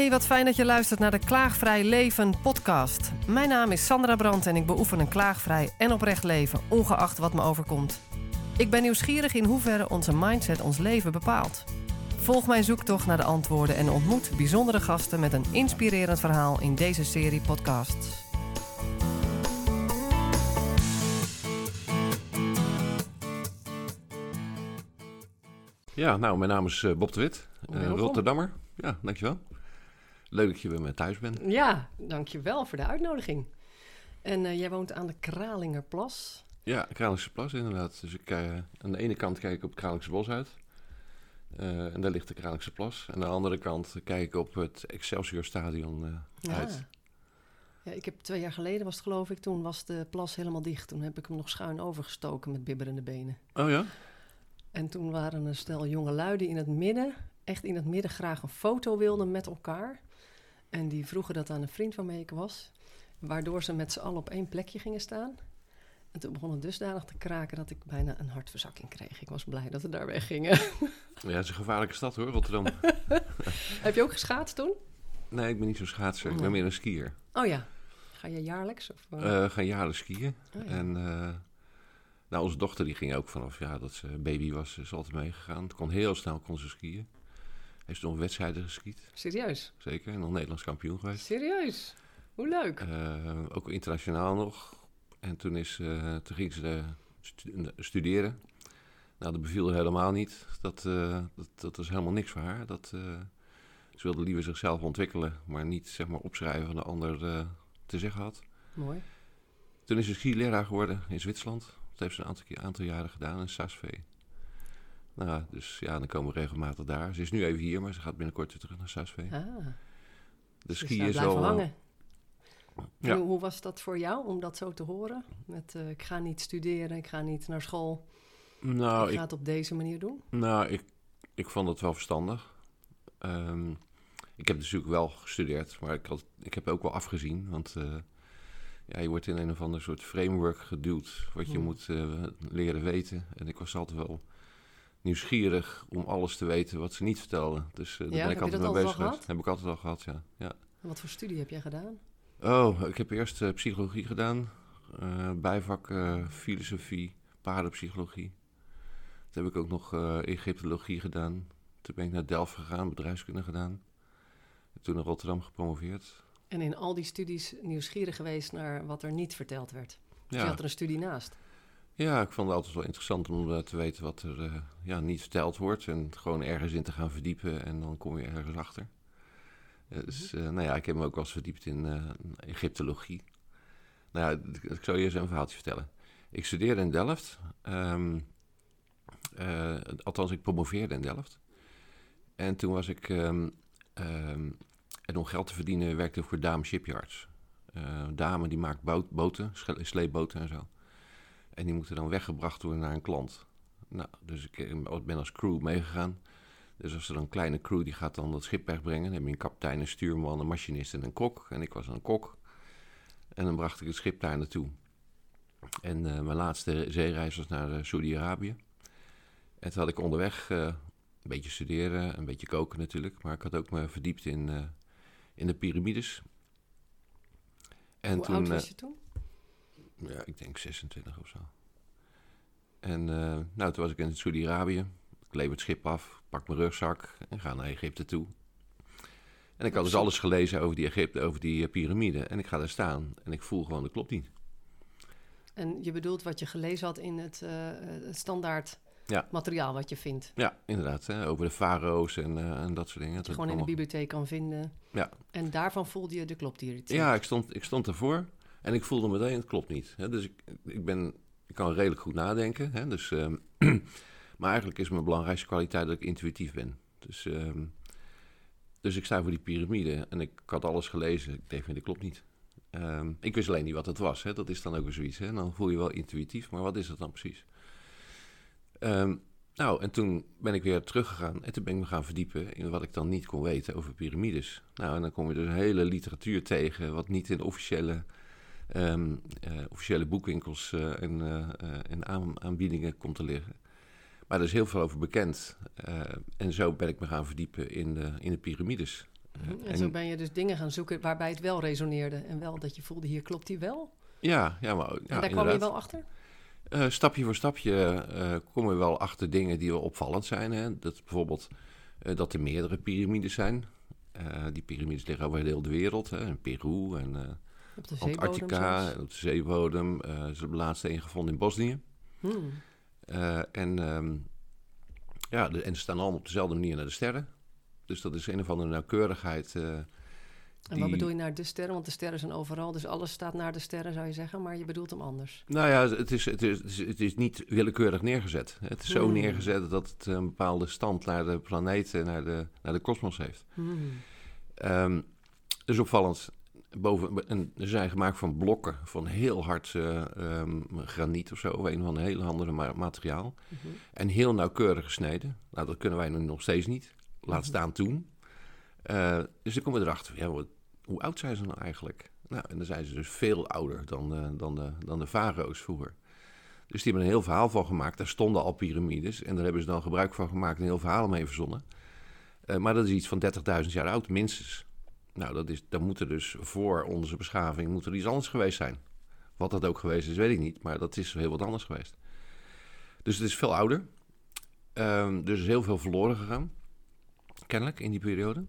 Hey, wat fijn dat je luistert naar de Klaagvrij Leven podcast. Mijn naam is Sandra Brandt en ik beoefen een klaagvrij en oprecht leven, ongeacht wat me overkomt. Ik ben nieuwsgierig in hoeverre onze mindset ons leven bepaalt. Volg mijn zoektocht naar de antwoorden en ontmoet bijzondere gasten met een inspirerend verhaal in deze serie podcasts. Ja, nou, mijn naam is eh, Bob de Wit, uh, Welkom. Rotterdammer. Ja, dankjewel. Leuk dat je bij me thuis bent. Ja, dankjewel voor de uitnodiging. En eh, jij woont aan de Kralingerplas. Ja, Kralingse Plas inderdaad. Dus ik, eh, aan de ene kant kijk ik op het Kralingse Bos uit. Eh, en daar ligt de Kralingse Plas. En aan de andere kant kijk ik op het Excelsior Stadion uit. Ja, ik heb twee jaar geleden was het geloof ik, toen was de plas helemaal dicht. Toen heb ik hem nog schuin overgestoken met bibberende benen. Oh ja? En toen waren een stel jonge lui die in het midden, echt in het midden graag een foto wilden met elkaar. En die vroegen dat aan een vriend waarmee ik was. Waardoor ze met z'n allen op één plekje gingen staan. En toen begon het dusdanig te kraken dat ik bijna een hartverzakking kreeg. Ik was blij dat we daar weggingen. Ja, het is een gevaarlijke stad hoor, Rotterdam. Heb je ook geschaatst toen? nee, ik ben niet zo'n schaatser. Ik Oh. ben meer een skier. Oh ja. Ga je jaarlijks? Of? Eh gaan jaren skiën. Oh ja. En eh, nou, onze dochter die ging ook vanaf ja, dat ze baby was, is altijd meegegaan. Het kon heel snel kon ze skiën. Heeft nog wedstrijden geskiet, Serieus? zeker. En nog Nederlands kampioen geweest. Serieus? Hoe leuk. Eh, ook internationaal nog. En toen, is, eh, toen ging ze eh, stu- studeren. Nou, dat beviel helemaal niet. Dat, dat, dat was helemaal niks voor haar. Dat, ze wilde liever zichzelf ontwikkelen, maar niet zeg maar, opschrijven wat de ander te zeggen had. Mooi. Toen is ze skileraar geworden in Zwitserland. Dat heeft ze een aantal, jaren gedaan in Saasvee. Nou, dus ja, dan komen we regelmatig daar. Ze is nu even hier, maar ze gaat binnenkort weer terug naar Saasvee. Ah, De dus daar is al... hangen. Ja. Hoe, hoe was dat voor jou om dat zo te horen? Met eh, ik ga niet studeren, ik ga niet naar school. Nou, ik ga het op deze manier doen. Nou, ik, ik vond het wel verstandig. Ehm, ik heb natuurlijk wel gestudeerd, maar ik, had, ik heb ook wel afgezien. Want eh, ja, je wordt in een of ander soort framework geduwd wat je Hmm. moet eh, leren weten. En ik was altijd wel nieuwsgierig om alles te weten wat ze niet vertelden. Dus eh, daar Ja, ben ik altijd mee bezig geweest. Heb ik altijd al gehad, ja. ja. En Wat voor studie heb jij gedaan? Oh, ik heb eerst eh, psychologie gedaan. eh, bijvak filosofie, paardenpsychologie. Toen heb ik ook nog Egyptologie gedaan. Toen ben ik naar Delft gegaan, bedrijfskunde gedaan. Toen naar Rotterdam gepromoveerd. En in al die studies nieuwsgierig geweest naar wat er niet verteld werd. Dus je had er een studie naast. Ja, ik vond het altijd wel interessant om eh, te weten wat er eh, ja, niet verteld wordt. En gewoon ergens in te gaan verdiepen en dan kom je ergens achter. Dus, nou ja, ik heb me ook wel eens verdiept in Egyptologie. Nou ja, ik- ik zal je eens een verhaaltje vertellen. Ik studeerde in Delft. ehm, eh, althans, ik promoveerde in Delft. En toen was ik... ehm, ehm, en om geld te verdienen werkte ik voor Dame Shipyards. Dame die maakt boot, boten, sleepboten en zo. En die moeten dan weggebracht worden naar een klant. Nou, dus ik eh, ben als crew meegegaan. Dus als er dan een kleine crew die gaat dan dat schip wegbrengen, dan heb je een kapitein, een stuurman, een machinist en een kok. En ik was een kok. En dan bracht ik het schip daar naartoe. En eh, mijn laatste zeereis was naar eh, Saudi-Arabië. En toen had ik onderweg een beetje studeren, een beetje koken natuurlijk. Maar ik had ook me verdiept in, in de piramides. En Hoe toen, oud was je toen? Ja, ik denk 26 of zo. En eh, nou, toen was ik in Saudi-Arabië. Ik lever het schip af, pak mijn rugzak en ga naar Egypte toe. En ik had dus alles gelezen over die Egypte, over die eh, piramide. En ik ga daar staan en ik voel gewoon, dat klopt niet. En je bedoelt wat je gelezen had in het, eh, standaard Ja. materiaal wat je vindt. Ja, inderdaad. Hè, over de farao's en, en dat soort dingen. Dat je gewoon in de bibliotheek kan vinden. Ja. En daarvan voelde je de klopt hier iets. Ja, ik stond, ik stond ervoor en ik voelde meteen, het klopt niet. Hè? Dus ik, ik, ben, ik kan redelijk goed nadenken. Hè? Dus, ehm, maar eigenlijk is mijn belangrijkste kwaliteit dat ik intuïtief ben. Dus, ehm, dus ik sta voor die piramide en ik had alles gelezen. Ik denk, dit klopt niet. Ehm, ik wist alleen niet wat het was. Hè? Dat is dan ook weer zoiets. Hè? Dan voel je wel intuïtief, maar wat is het dan precies? Nou, en toen ben ik weer teruggegaan en toen ben ik me gaan verdiepen in wat ik dan niet kon weten over piramides. Nou, en dan kom je dus een hele literatuur tegen, wat niet in de officiële, ehm, eh, officiële boekwinkels eh, en, eh, en aan- aanbiedingen komt te liggen. Maar er is heel veel over bekend. En zo ben ik me gaan verdiepen in de, in de piramides. Mhm. En, zo ben je dus dingen gaan zoeken waarbij het wel resoneerde. En wel dat je voelde, hier klopt die wel. Ja, ja maar... Ja, en daar kwam je wel achter? Uh, stapje voor stapje uh, komen we wel achter dingen die wel opvallend zijn. Hè? Dat bijvoorbeeld uh, dat er meerdere piramides zijn. die piramides liggen over heel de wereld. Hè? In Peru en Antarctica. En op de zeebodem. ze hebben de laatste een gevonden in Bosnië. Hmm. en, um, ja, de, en ze staan allemaal op dezelfde manier naar de sterren. Dus dat is een of andere nauwkeurigheid en wat bedoel je naar de sterren? Want de sterren zijn overal, dus alles staat naar de sterren, zou je zeggen, maar je bedoelt hem anders. Nou ja, het is, het is, het is niet willekeurig neergezet. Het is zo hmm. neergezet dat het een bepaalde stand naar de planeten, naar de, naar de kosmos heeft. Hmm. Um, dus opvallend. Boven, en ze zijn gemaakt van blokken van heel hard uh, um, graniet of zo, of een van de hele andere materiaal. Mhm. En heel nauwkeurig gesneden. Nou, dat kunnen wij nog steeds niet. Laat mhm. staan toen. Uh, dus dan komen we erachter, ja, wat, hoe oud zijn ze nou eigenlijk? Nou, en dan zijn ze dus veel ouder dan, uh, dan, de, dan de farao's vroeger. Dus die hebben een heel verhaal van gemaakt. Daar stonden al piramides en daar hebben ze dan gebruik van gemaakt en een heel verhaal mee verzonnen. Maar dat is iets van 30.000 jaar oud, minstens. Nou, dat is, dan moet er dus voor onze beschaving moet iets anders geweest zijn. Wat dat ook geweest is, weet ik niet, maar dat is heel wat anders geweest. Dus het is veel ouder. Um, dus is heel veel verloren gegaan, kennelijk, in die periode.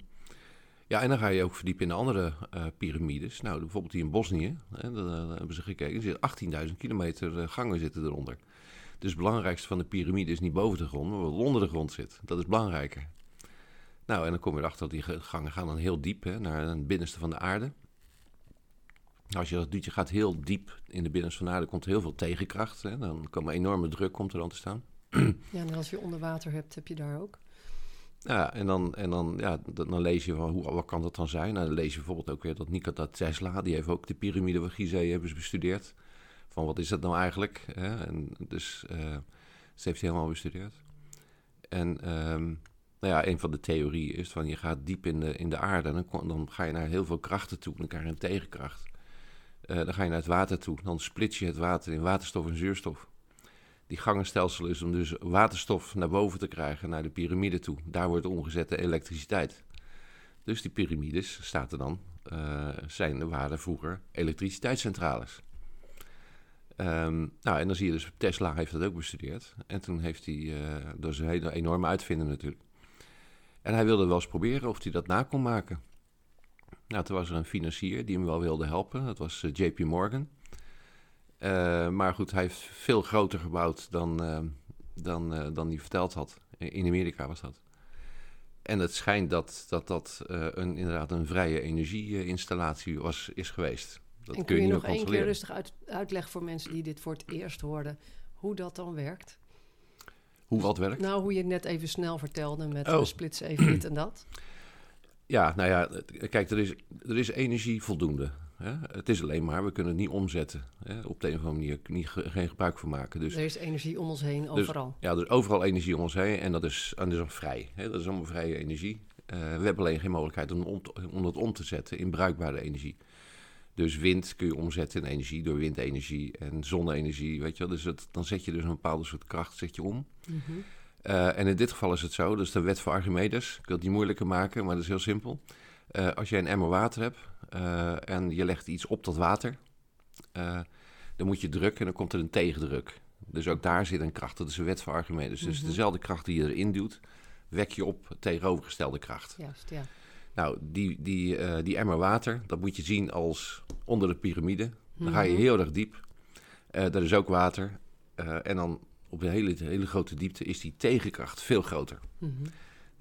Ja, en dan ga je ook verdiepen in de andere uh, piramides. Nou, bijvoorbeeld die in Bosnië, hè, daar, hebben ze gekeken. Er zitten 18.000 kilometer uh, gangen zitten eronder. Dus het belangrijkste van de piramide is niet boven de grond, maar wat onder de grond zit. Dat is belangrijker. Nou, en dan kom je erachter dat die gangen gaan dan heel diep hè, naar het binnenste van de aarde. Als je dat doet, je gaat heel diep in de binnenste van de aarde, komt er heel veel tegenkracht. Hè, dan komt een enorme druk komt er dan te staan. Ja, en als je onder water hebt, heb je daar ook? Ja, en dan, en dan, ja, dan lees je van hoe, wat kan dat dan zijn? Nou, dan lees je bijvoorbeeld ook weer dat Nikola Tesla, die heeft ook de piramide van Gizeh hebben ze bestudeerd. Van wat is dat nou eigenlijk? Hè? En dus uh, ze heeft hij helemaal bestudeerd. En um, nou ja, een van de theorieën is van je gaat diep in de, in de aarde en dan, dan ga je naar heel veel krachten toe. Je een tegenkracht. Uh, dan ga je naar het water toe. Dan splits je het water in waterstof en zuurstof die gangenstelsel is om dus waterstof naar boven te krijgen, naar de piramide toe. Daar wordt omgezet de elektriciteit. Dus die piramides, staat er dan, uh, zijn, waren vroeger elektriciteitscentrales. Um, nou, en dan zie je dus, Tesla heeft dat ook bestudeerd. En toen heeft hij, uh, dat is een enorme uitvinder natuurlijk. En hij wilde wel eens proberen of hij dat na kon maken. Nou, toen was er een financier die hem wel wilde helpen. Dat was uh, JP Morgan. Uh, maar goed, hij heeft veel groter gebouwd dan, uh, dan, uh, dan hij verteld had. In Amerika was dat. En het schijnt dat dat, dat een, inderdaad een vrije energieinstallatie was, is geweest. Dat en kun je, je nog één keer rustig uit, uitleggen voor mensen die dit voor het eerst hoorden, hoe dat dan werkt? Hoe wat werkt? Nou, hoe je net even snel vertelde met oh. splitsen even dit en dat. Ja, nou ja, kijk, er is, er is energie voldoende. Hè? Het is alleen maar, we kunnen het niet omzetten. Hè? Op de een of andere manier niet, geen gebruik van maken. Dus, er is energie om ons heen, dus- overal. ja, er is overal energie om ons heen en dat is, en dat is vrij. Hè? Dat is allemaal vrije energie. Uh, we hebben alleen geen mogelijkheid om, om, om dat om te zetten in bruikbare energie. Dus wind kun je omzetten in energie door windenergie en zonne-energie, weet je wel. Dus het, dan zet je dus een bepaalde soort kracht zet je om. Mm uh, en in dit geval is het zo, dus de wet van Archimedes. Ik wil het niet moeilijker maken, maar dat is heel simpel. Uh, als je een emmer water hebt uh, en je legt iets op dat water, dan moet je drukken en dan komt er een tegendruk. Dus ook daar zit een kracht, dat is een wet van Archimedes. Dus mm -hmm. dezelfde kracht die je erin doet, wek je op tegenovergestelde kracht. Juist, ja. Nou, die, die, die emmer water, dat moet je zien als onder de piramide. Dan mm -hmm. ga je mhm. heel erg diep. daar is ook water. en dan op een hele, hele grote diepte is die tegenkracht veel groter. Mm -hmm.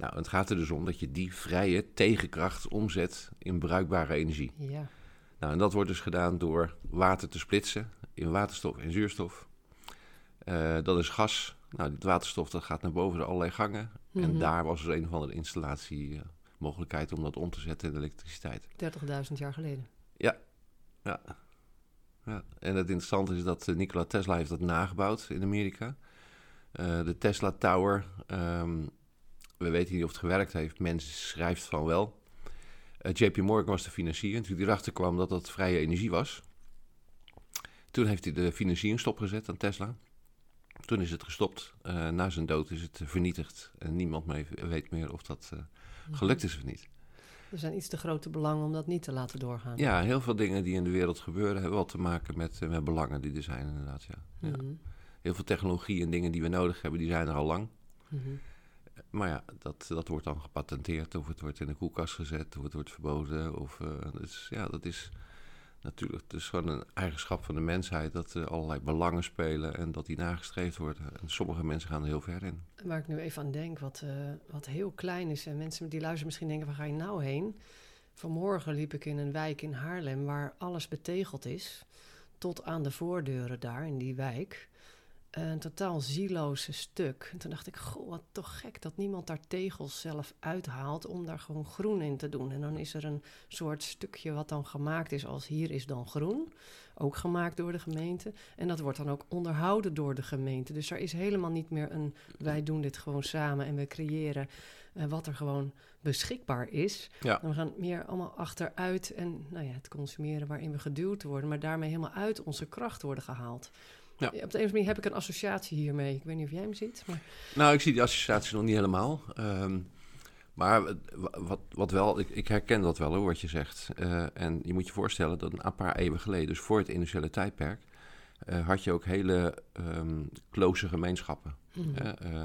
Nou, het gaat er dus om dat je die vrije tegenkracht omzet in bruikbare energie. Ja. Nou, en dat wordt dus gedaan door water te splitsen in waterstof en zuurstof. Uh, dat is gas. Nou, dit waterstof dat gaat naar boven de allerlei gangen. Mm -hmm. En mhm. daar was dus een of andere installatie uh, mogelijkheid om dat om te zetten in elektriciteit. 30.000 jaar geleden. Ja, ja. ja. En het interessante is dat uh, Nikola Tesla heeft dat nagebouwd in Amerika. de Tesla Tower um, we weten niet of het gewerkt heeft. Mensen schrijft van wel. Uh, JP Morgan was de financier. En toen hij erachter kwam dat dat vrije energie was. Toen heeft hij de financiering stopgezet aan Tesla. Toen is het gestopt. Uh, na zijn dood is het vernietigd. En niemand meer weet meer of dat uh, gelukt is of niet. Er zijn iets te grote belangen om dat niet te laten doorgaan. Ja, heel veel dingen die in de wereld gebeuren hebben wel te maken met, met belangen die er zijn inderdaad. Ja. ja. Mhm. Heel veel technologie en dingen die we nodig hebben, die zijn er al lang. Mhm. Maar ja, dat, dat wordt dan gepatenteerd of het wordt in de koelkast gezet of het wordt verboden. Of, eh, dus ja, dat is natuurlijk het is gewoon een eigenschap van de mensheid dat er allerlei belangen spelen en dat die nagestreefd worden. En sommige mensen gaan er heel ver in. Waar ik nu even aan denk, wat, eh, wat heel klein is. En mensen die luisteren misschien denken, waar ga je nou heen? Vanmorgen liep ik in een wijk in Haarlem waar alles betegeld is. Tot aan de voordeuren daar in die wijk. Een totaal zieloze stuk. En toen dacht ik, goh, wat toch gek dat niemand daar tegels zelf uithaalt om daar gewoon groen in te doen. En dan is er een soort stukje wat dan gemaakt is als hier is dan groen. Ook gemaakt door de gemeente. En dat wordt dan ook onderhouden door de gemeente. Dus er is helemaal niet meer een wij doen dit gewoon samen en we creëren uh, wat er gewoon beschikbaar is. Ja. En we gaan meer allemaal achteruit en nou ja, het consumeren waarin we geduwd worden, maar daarmee helemaal uit onze kracht worden gehaald. Ja. Op de een of andere manier heb ik een associatie hiermee. Ik weet niet of jij hem ziet. Maar... Nou, ik zie die associatie nog niet helemaal. Um, maar wat, wat wel, ik, ik, herken dat wel hoor, wat je zegt. Uh, en je moet je voorstellen dat een paar eeuwen geleden, dus voor het industriële tijdperk, uh, had je ook hele um, close gemeenschappen. Mm. Uh,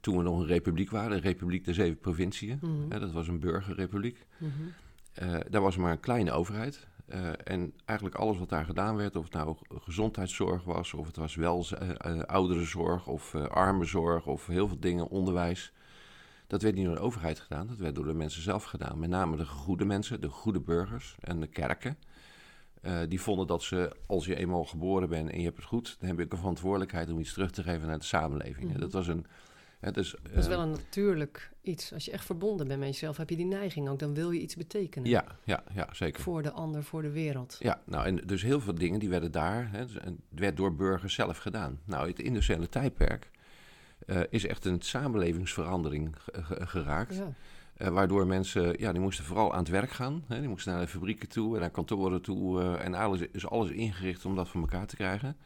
toen we nog een republiek waren, de Republiek der Zeven Provinciën, Mm. dat was een burgerrepubliek. -hmm. daar was maar een kleine overheid. Uh, en eigenlijk alles wat daar gedaan werd, of het nou gezondheidszorg was, of het was wel uh, ouderenzorg of uh, armenzorg of heel veel dingen, onderwijs. Dat werd niet door de overheid gedaan, dat werd door de mensen zelf gedaan. Met name de goede mensen, de goede burgers en de kerken. Die vonden dat ze, als je eenmaal geboren bent en je hebt het goed, dan heb je ook een verantwoordelijkheid om iets terug te geven naar de samenleving. Mhm. Dat was een. Het is, dat is wel een natuurlijk iets. Als je echt verbonden bent met jezelf, heb je die neiging ook. Dan wil je iets betekenen. Ja, ja, ja zeker. Voor de ander, voor de wereld. Ja, nou, en dus heel veel dingen die werden daar, hè, het werd door burgers zelf gedaan. Nou, het industriële tijdperk uh, is echt een samenlevingsverandering geraakt. Ja. Uh, waardoor mensen, ja, die moesten vooral aan het werk gaan. Hè, die moesten naar de fabrieken toe, naar kantoren toe. Uh, en alles is alles ingericht om dat voor elkaar te krijgen.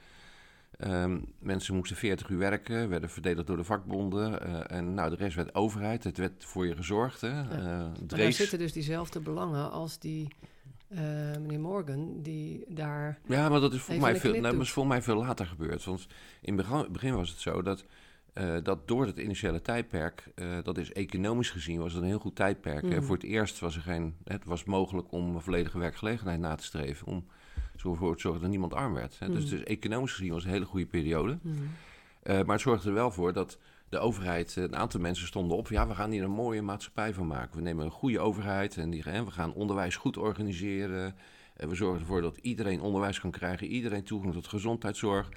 Um, mensen moesten 40 uur werken, werden verdedigd door de vakbonden. Uh, en nou, de rest werd overheid. Het werd voor je gezorgd. Hè. Ja. Uh, daar zitten dus diezelfde belangen als die uh, meneer Morgan, die daar. Ja, maar dat is volgens mij, veel, nou, dat is volgens mij veel later gebeurd. Want in het begin was het zo dat. Dat door het initiële tijdperk, dat is economisch gezien, was het een heel goed tijdperk. Mhm. Mm. Voor het eerst was er geen, het was mogelijk om volledige werkgelegenheid na te streven. Om ervoor te zorgen dat niemand arm werd. Hè. Mm. Dus, dus, economisch gezien was het een hele goede periode. Mm. Uh, maar het zorgde er wel voor dat de overheid, een aantal mensen stonden op. Ja, we gaan hier een mooie maatschappij van maken. We nemen een goede overheid en die, hè, we gaan onderwijs goed organiseren. En we zorgen ervoor dat iedereen onderwijs kan krijgen, iedereen toegang tot gezondheidszorg.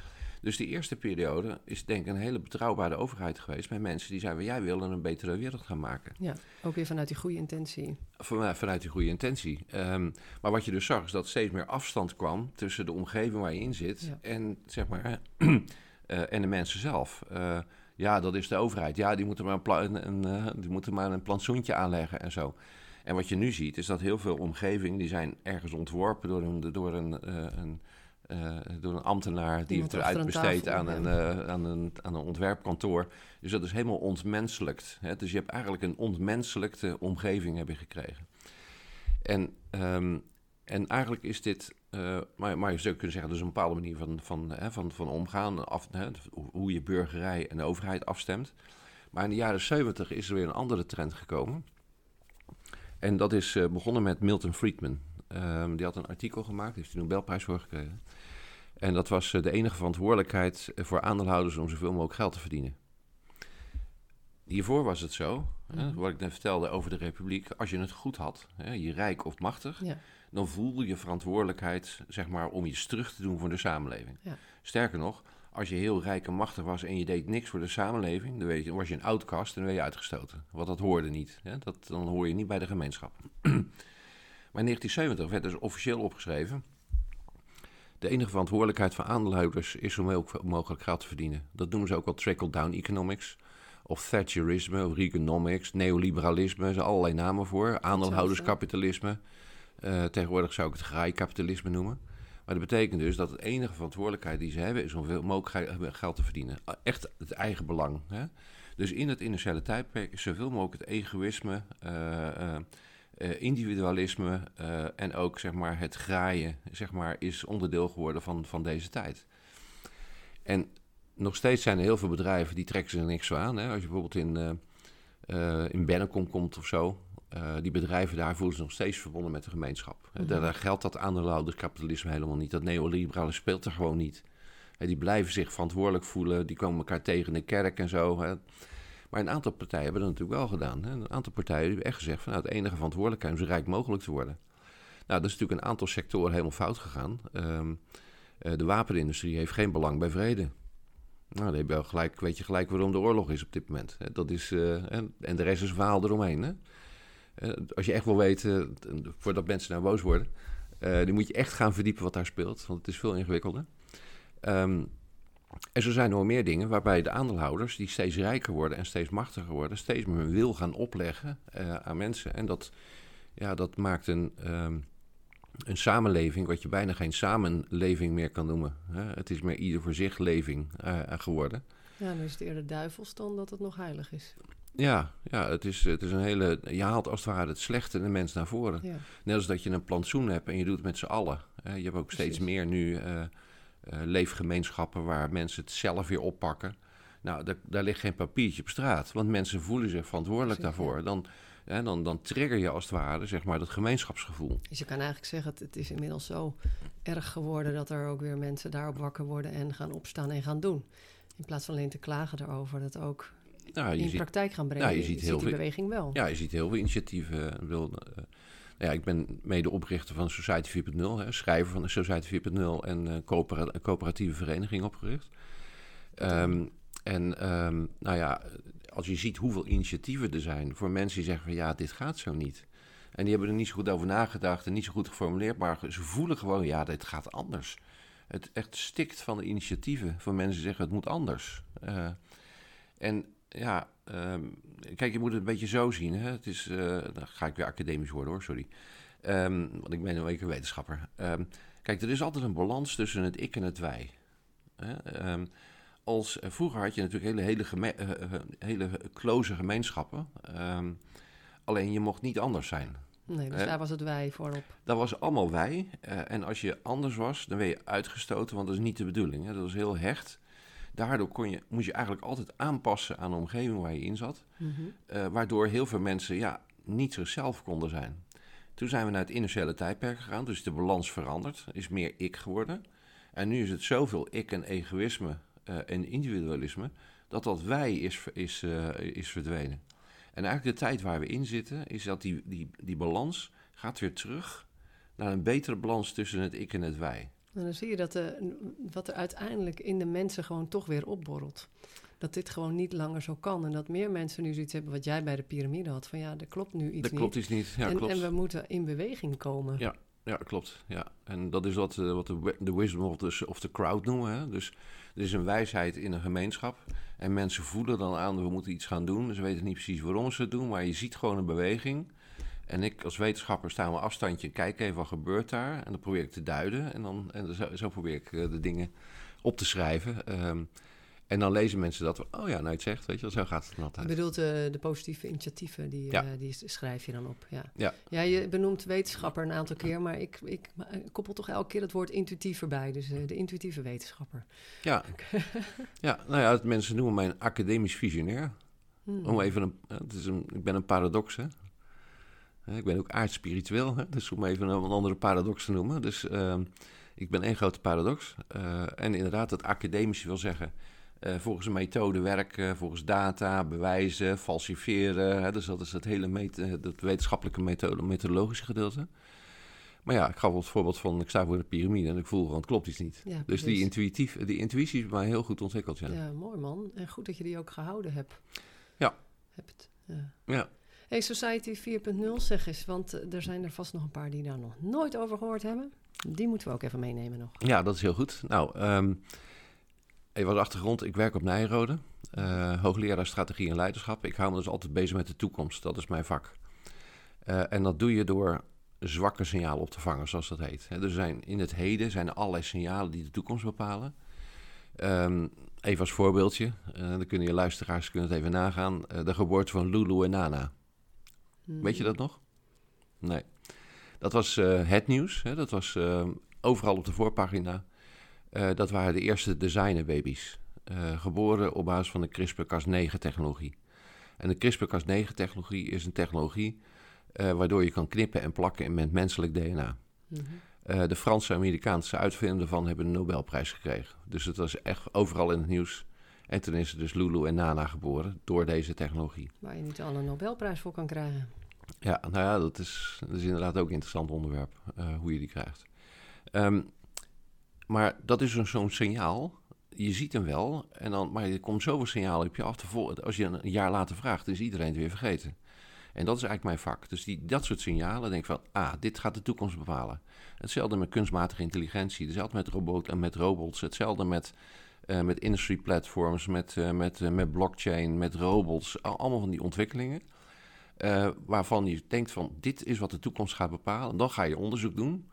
Dus die eerste periode is denk ik een hele betrouwbare overheid geweest... met mensen die zeiden, jij wil een betere wereld gaan maken. Ja, ook weer vanuit die goede intentie. Van, vanuit die goede intentie. Um, maar wat je dus zag, is dat steeds meer afstand kwam... tussen de omgeving waar je in zit Ja. en, zeg maar, uh, en de mensen zelf. Uh, ja, dat is de overheid. Ja, die moeten maar een, pla- een, uh, die moeten maar een plantsoentje aanleggen en zo. En wat je nu ziet, is dat heel veel omgevingen... die zijn ergens ontworpen door een... Door een, een uh, door een ambtenaar die Iemand het eruit besteedt aan, een, uh, aan, een, aan een ontwerpkantoor. Dus dat is helemaal ontmenselijkt. Hè? Dus je hebt eigenlijk een ontmenselijkte omgeving heb je gekregen. En, um, en eigenlijk is dit, uh, maar, maar je zou kunnen zeggen, is een bepaalde manier van, van, hè, van, van omgaan, af, hè, hoe je burgerij en de overheid afstemt. Maar in de jaren 70 is er weer een andere trend gekomen. En dat is begonnen met Milton Friedman. Um, die had een artikel gemaakt, heeft een Nobelprijs voor gekregen. En dat was uh, de enige verantwoordelijkheid voor aandeelhouders om zoveel mogelijk geld te verdienen. Hiervoor was het zo, Mhm. hè, wat ik net vertelde over de republiek, als je het goed had, hè, je rijk of machtig, Ja. dan voelde je verantwoordelijkheid zeg maar, om iets terug te doen voor de samenleving. Ja. Sterker nog, als je heel rijk en machtig was en je deed niks voor de samenleving, dan, weet je, dan was je een outcast en dan werd je uitgestoten. Want dat hoorde niet. Hè? Dat, dan hoor je niet bij de gemeenschap. Maar in 1970 werd dus officieel opgeschreven. De enige verantwoordelijkheid van aandeelhouders is om heel mogelijk geld te verdienen. Dat noemen ze ook wel trickle-down economics. Of Thatcherisme, of Reaganomics, neoliberalisme, er zijn allerlei namen voor. Aandeelhouderskapitalisme. Uh, tegenwoordig zou ik het graaikapitalisme noemen. Maar dat betekent dus dat de enige verantwoordelijkheid die ze hebben... is om veel mogelijk geld te verdienen. Echt het eigen belang. Hè? Dus in het industriële tijdperk zoveel mogelijk het egoïsme... uh, individualisme en ook zeg maar, het graaien zeg maar, is onderdeel geworden van, van deze tijd. En nog steeds zijn er heel veel bedrijven die trekken zich niks aan. Hè? Als je bijvoorbeeld in, in Bennekom komt of zo, die bedrijven daar voelen zich nog steeds verbonden met de gemeenschap. Mm daar, daar, geldt dat aandeelhouderskapitalisme helemaal niet. Dat neoliberale speelt er gewoon niet. die blijven zich verantwoordelijk voelen. Die komen elkaar tegen in de kerk en zo. Maar een aantal partijen hebben dat natuurlijk wel gedaan. Een aantal partijen hebben echt gezegd van nou, het enige verantwoordelijkheid is zo rijk mogelijk te worden. Nou, dat is natuurlijk een aantal sectoren helemaal fout gegaan. Ehm, eh, de wapenindustrie heeft geen belang bij vrede. Nou, dan gelijk, weet je gelijk waarom de oorlog is op dit moment. Dat is, uh, en, de rest is verhaal eromheen. Hè? Uh, als je echt wil weten, voordat mensen nou boos worden, uh, dan moet je echt gaan verdiepen wat daar speelt, want het is veel ingewikkelder. Um, en zo zijn er nog meer dingen waarbij de aandeelhouders, die steeds rijker worden en steeds machtiger worden, steeds meer hun wil gaan opleggen uh, aan mensen. En dat, ja, dat maakt een, um, een samenleving wat je bijna geen samenleving meer kan noemen. Hè? Het is meer ieder voor zich leving geworden. Ja, dan is het eerder duivels dan dat het nog heilig is. Ja, ja het, is, het is een hele. Je haalt als het ware het slechte in de mens naar voren. Ja. Net als dat je een plantsoen hebt en je doet het met z'n allen. je hebt ook steeds meer nu uh, leefgemeenschappen waar mensen het zelf weer oppakken. Nou, daar, daar ligt geen papiertje op straat, want mensen voelen zich verantwoordelijk daarvoor. Dan, dan, dan trigger je als het ware zeg maar, dat gemeenschapsgevoel. Dus je kan eigenlijk zeggen, het, het is inmiddels zo erg geworden dat er ook weer mensen daarop wakker worden en gaan opstaan en gaan doen. In plaats van alleen te klagen daarover, dat ook nou, in ziet, praktijk gaan brengen. Nou, je ziet, heel die veel, beweging wel. Ja, je ziet heel veel initiatieven. Ja, ik ben medeoprichter van Society 4.0, schrijver van de Society 4.0 en uh, coöperatieve vereniging opgericht. Um, en um, nou ja, als je ziet hoeveel initiatieven er zijn voor mensen die zeggen van ja, dit gaat zo niet. En die hebben er niet zo goed over nagedacht en niet zo goed geformuleerd, maar ze voelen gewoon ja, dit gaat anders. Het echt stikt van de initiatieven van mensen die zeggen het moet anders. Uh, en ja, um, kijk, je moet het een beetje zo zien. Hè? Het is, uh, dan ga ik weer academisch worden hoor, sorry. Um, want ik ben een week een wetenschapper. Um, kijk, er is altijd een balans tussen het ik en het wij. Hè? als, uh, vroeger had je natuurlijk hele, hele, geme uh, hele close gemeenschappen. alleen je mocht niet anders zijn. Nee, dus daar was het wij voorop. Dat was allemaal wij. en als je anders was, dan werd je uitgestoten, want dat is niet de bedoeling. Hè? Dat was heel hecht. Daardoor kon je, moest je eigenlijk altijd aanpassen aan de omgeving waar je in zat. Mhm. Eh, waardoor heel veel mensen ja, niet zichzelf konden zijn. Toen zijn we naar het industriële tijdperk gegaan, dus de balans veranderd, is meer ik geworden. En nu is het zoveel ik en egoïsme uh, en individualisme, dat dat wij is, is, uh, is verdwenen. En eigenlijk de tijd waar we in zitten, is dat die, die, die balans gaat weer terug naar een betere balans tussen het ik en het wij. En dan zie je dat de, wat er uiteindelijk in de mensen gewoon toch weer opborrelt. Dat dit gewoon niet langer zo kan. En dat meer mensen nu zoiets hebben wat jij bij de piramide had. Van ja, er klopt nu iets niet. Er klopt iets niet, ja, en, klopt. En we moeten in beweging komen. Ja, ja klopt. Ja. En dat is wat, uh, wat de, de wisdom of the, of the crowd noemen. Hè? Dus er is een wijsheid in een gemeenschap. En mensen voelen dan aan, we moeten iets gaan doen. Ze weten niet precies waarom ze het doen. Maar je ziet gewoon een beweging. En ik als wetenschapper sta een afstandje en kijk even wat gebeurt daar. En dan probeer ik te duiden. En, dan, en zo, zo probeer ik eh, de dingen op te schrijven. Um, en dan lezen mensen dat, oh ja, nou het zegt, weet je wel, zo gaat het altijd. Je bedoelt uh, de positieve initiatieven, die, ja. uh, die schrijf je dan op. Ja. ja. Ja. je benoemt wetenschapper een aantal keer, maar ik, ik koppel toch elke keer het woord intuïtief erbij. Dus uh, de intuïtieve wetenschapper. Ja. ja, nou ja, mensen noemen mij een academisch visionair. Hmm. Om even een, het is een, ik ben een paradox, hè. Ik ben ook aardspiritueel, hè? dus om even een andere paradox te noemen. Dus uh, ik ben één grote paradox. Uh, en inderdaad, het academische wil zeggen... Uh, volgens een methode werken, volgens data, bewijzen, falsifiëren. Hè? Dus dat is het hele dat wetenschappelijke methode, methodologische gedeelte. Maar ja, ik gaf het voorbeeld van, ik sta voor een piramide en ik voel gewoon, het klopt iets niet. Ja, dus die, intuïtief, die intuïtie is bij mij heel goed ontwikkeld. Ja. ja, mooi man. En goed dat je die ook gehouden hebt. Ja. Hebt, ja. ja. Hey, Society 4.0, zeg eens, want eh, er zijn er vast nog een paar die daar nog nooit over gehoord hebben. Die moeten we ook even meenemen nog. Ja, dat is heel goed. Nou, um, even als achtergrond. Ik werk op Nijrode, uh, hoogleraar strategie en leiderschap. Ik hou me dus altijd bezig met de toekomst. Dat is mijn vak. Uh, en dat doe je door zwakke signalen op te vangen, zoals dat heet. er zijn, in het heden zijn er allerlei signalen die de toekomst bepalen. Um, even als voorbeeldje, uh, dan kunnen je luisteraars kunnen het even nagaan. de geboorte van Lulu en Nana. Weet je dat nog? Nee. Dat was eh, het nieuws. Hè? Dat was eh, overal op de voorpagina. Eh, dat waren de eerste designerbaby's. Uh, geboren op basis van de CRISPR-Cas9-technologie. En de CRISPR-Cas9-technologie is een technologie waardoor je kan knippen en plakken met menselijk DNA. Mm -hmm. de Franse en Amerikaanse uitvinders ervan hebben een Nobelprijs gekregen. Dus het was echt overal in het nieuws. En toen is er dus Lulu en Nana geboren door deze technologie. Waar je niet al een Nobelprijs voor kan krijgen. Ja, nou ja, dat is, dat is inderdaad ook een interessant onderwerp, uh, hoe je die krijgt. Um, maar dat is zo'n signaal. Je ziet hem wel, en dan, maar er komt zoveel signalen op je af. Te als je een jaar later vraagt, is iedereen het weer vergeten. En dat is eigenlijk mijn vak. Dus die, dat soort signalen, denk ik van, ah, dit gaat de toekomst bepalen. Hetzelfde met kunstmatige intelligentie, hetzelfde met, robot, en met robots, hetzelfde met, uh, met industry platforms, met, uh, met, uh, met blockchain, met robots. Allemaal van die ontwikkelingen. Waarvan je denkt van dit is wat de toekomst gaat bepalen. Dan ga je onderzoek doen.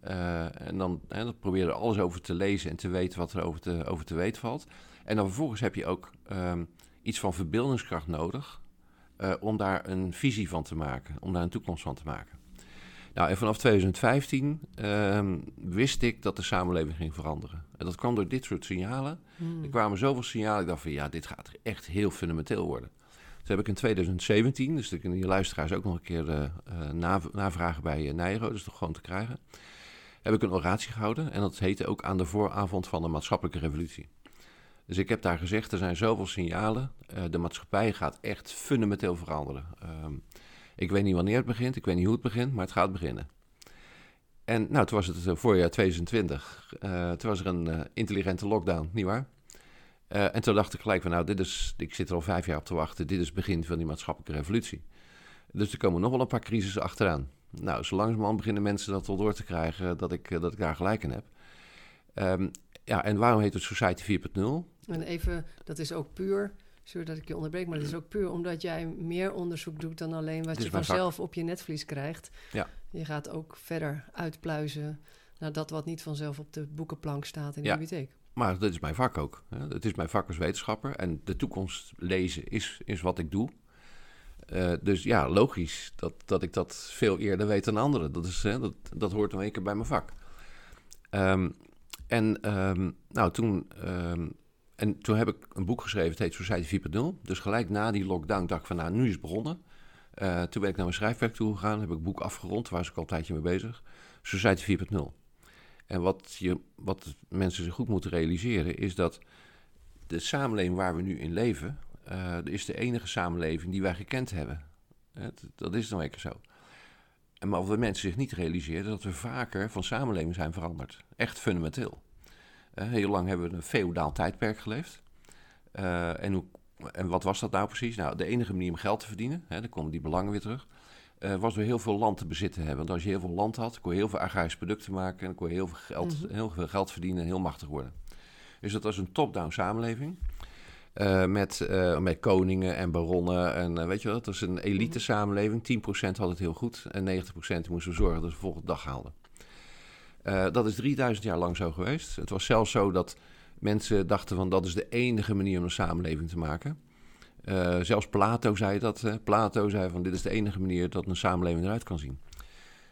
En dan, hè, dan probeer je er alles over te lezen en te weten wat er over te, over te weten valt. En dan vervolgens heb je ook um, iets van verbeeldingskracht nodig om daar een visie van te maken, om daar een toekomst van te maken. Nou, en vanaf 2015 uh, wist ik dat de samenleving ging veranderen. En dat kwam door dit soort signalen. Hmm. Er kwamen zoveel signalen, ik dacht van ja, dit gaat echt heel fundamenteel worden. Toen heb ik in 2017, dus ik kunnen je luisteraars ook nog een keer uh, navragen bij uh, Nijro, dus toch gewoon te krijgen. Heb ik een oratie gehouden en dat heette ook aan de vooravond van de maatschappelijke revolutie. Dus ik heb daar gezegd, er zijn zoveel signalen, uh, de maatschappij gaat echt fundamenteel veranderen. Um, ik weet niet wanneer het begint, ik weet niet hoe het begint, maar het gaat beginnen. En nou, toen was het voorjaar 2020. toen was er een intelligente lockdown, nietwaar? Uh, en toen dacht ik gelijk van, nou, dit is, ik zit er al vijf jaar op te wachten. Dit is het begin van die maatschappelijke revolutie. Dus er komen nog wel een paar crisissen achteraan. Nou, zo langzamerhand beginnen mensen dat wel door te krijgen dat ik, dat ik daar gelijk in heb. Um, ja, en waarom heet het Society 4.0? En even, dat is ook puur, sorry dat ik je onderbreek, maar dat is ook puur omdat jij meer onderzoek doet dan alleen wat je vanzelf op je netvlies krijgt. Ja. Je gaat ook verder uitpluizen naar dat wat niet vanzelf op de boekenplank staat in de ja. bibliotheek. Maar dat is mijn vak ook. Het is mijn vak als wetenschapper. En de toekomst lezen is, is wat ik doe. Uh, dus ja, logisch dat, dat ik dat veel eerder weet dan anderen. Dat, is, hè, dat, dat hoort een keer bij mijn vak. Um, en, um, nou, toen, um, en toen heb ik een boek geschreven, het heet Society 4.0. Dus gelijk na die lockdown dacht ik van, nou, nu is het begonnen. Uh, toen ben ik naar mijn schrijfwerk toe gegaan, heb ik het boek afgerond, waar was ik al een tijdje mee bezig. Society 4.0. En wat, je, wat mensen zich goed moeten realiseren is dat de samenleving waar we nu in leven, uh, is de enige samenleving die wij gekend hebben. Het, dat is nou even zo. En maar wat mensen zich niet realiseren, dat we vaker van samenleving zijn veranderd. Echt fundamenteel. Heel lang hebben we een feodaal tijdperk geleefd. Uh, en, hoe, en wat was dat nou precies? Nou, de enige manier om geld te verdienen, hè, dan komen die belangen weer terug uh, was door heel veel land te bezitten hebben. Want als je heel veel land had, kon je heel veel agrarische producten maken... en kon je heel veel geld, mhm. heel veel geld verdienen en heel machtig worden. Dus dat was een top-down samenleving... Uh, met, met koningen en baronnen. En weet je wat, dat was een elite mhm. samenleving. 10% had het heel goed en 90% moesten zorgen dat ze de volgende dag haalden. Dat is 3000 jaar lang zo geweest. Het was zelfs zo dat mensen dachten van dat is de enige manier om een samenleving te maken. Uh, zelfs Plato zei dat. Plato zei van dit is de enige manier dat een samenleving eruit kan zien.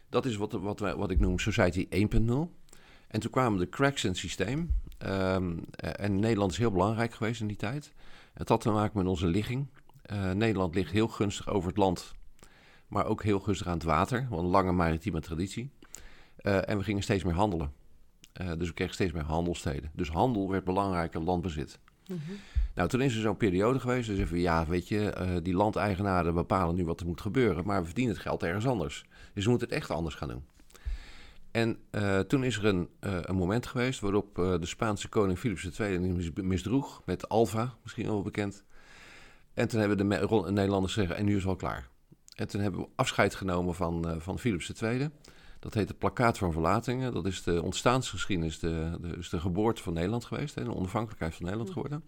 Dat is wat, wat, wat ik noem Society 1.0. En toen kwamen de cracks in het systeem. Um, en Nederland is heel belangrijk geweest in die tijd. Het had te maken met onze ligging. Uh, Nederland ligt heel gunstig over het land, maar ook heel gunstig aan het water. Want een lange maritieme traditie. Uh, en we gingen steeds meer handelen. dus we kregen steeds meer handelsteden. Dus handel werd belangrijker landbezit. Mm -hmm. Nou, toen is er zo'n periode geweest. Dus even, ja, weet je, uh, die landeigenaren bepalen nu wat er moet gebeuren. Maar we verdienen het geld ergens anders. Dus we moeten het echt anders gaan doen. En uh, toen is er een, uh, een moment geweest waarop de Spaanse koning Philips II misdroeg. Met Alva, misschien wel bekend. En toen hebben de Nederlanders zeggen, en nu is het wel klaar. En toen hebben we afscheid genomen van, van Philips II. Dat heet het plakkaat van verlatingen. Dat is de ontstaansgeschiedenis, de, de, is de geboorte van Nederland geweest. Hè, de onafhankelijkheid van Nederland geworden.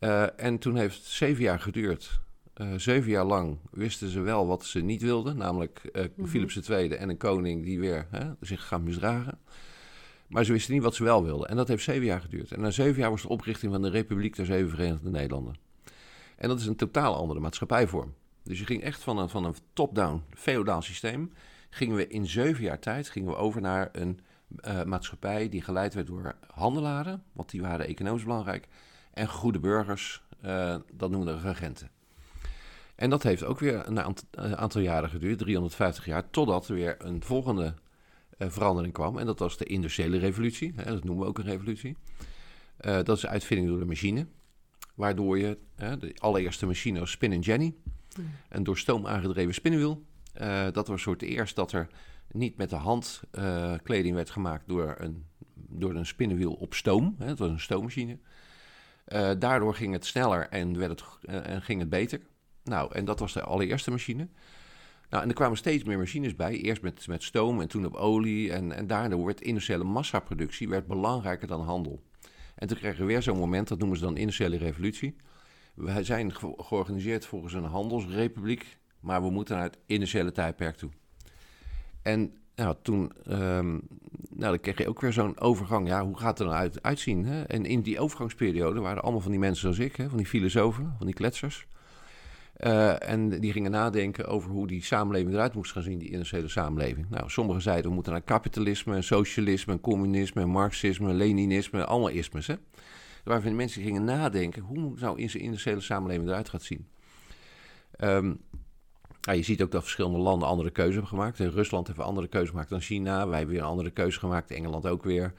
Uh, en toen heeft het zeven jaar geduurd. Uh, zeven jaar lang wisten ze wel wat ze niet wilden, namelijk uh, mm Philips II en een koning die weer hè, zich gaan misdragen. Maar ze wisten niet wat ze wel wilden. En dat heeft zeven jaar geduurd. En na zeven jaar was de oprichting van de Republiek der Zeven Verenigde Nederlanden. En dat is een totaal andere maatschappijvorm. Dus je ging echt van een, van een top-down feodaal systeem, gingen we in zeven jaar tijd gingen we over naar een uh, maatschappij die geleid werd door handelaren, want die waren economisch belangrijk, en goede burgers, uh, dat noemen we regenten. En dat heeft ook weer een aantal jaren geduurd, 350 jaar, totdat er weer een volgende uh, verandering kwam. En dat was de industriële revolutie, hè, dat noemen we ook een revolutie. dat is de uitvinding door de machine, waardoor je de allereerste machine was Spin Jenny, hmm. een door stoom aangedreven spinnenwiel. Dat was voor het eerst dat er niet met de hand uh, kleding werd gemaakt door een, door een spinnenwiel op stoom. Hè, het was een stoommachine. Uh, daardoor ging het sneller en, werd het, en ging het beter. Nou, en dat was de allereerste machine. Nou, en er kwamen steeds meer machines bij. Eerst met, met stoom en toen op olie. En, en daardoor werd industriële massaproductie werd belangrijker dan handel. En toen kregen we weer zo'n moment, dat noemen ze dan industriële revolutie. We zijn ge georganiseerd volgens een handelsrepubliek, maar we moeten naar het industriële tijdperk toe. En nou, toen um, nou, dan kreeg je ook weer zo'n overgang. Ja, hoe gaat het er nou uit, uitzien? Hè? En in die overgangsperiode waren allemaal van die mensen zoals ik, hè? van die filosofen, van die kletsers. Uh, en die gingen nadenken over hoe die samenleving eruit moest gaan zien, die industriële samenleving. Nou, sommigen zeiden we moeten naar kapitalisme, socialisme, communisme, marxisme, leninisme, allemaal ismes. Hè? Waarvan de mensen gingen nadenken, hoe zou in zijn industriële samenleving eruit gaan zien? Um, ja, je ziet ook dat verschillende landen andere keuzes hebben gemaakt. Rusland heeft een andere keuze gemaakt dan China. Wij hebben weer een andere keuze gemaakt. Engeland ook weer.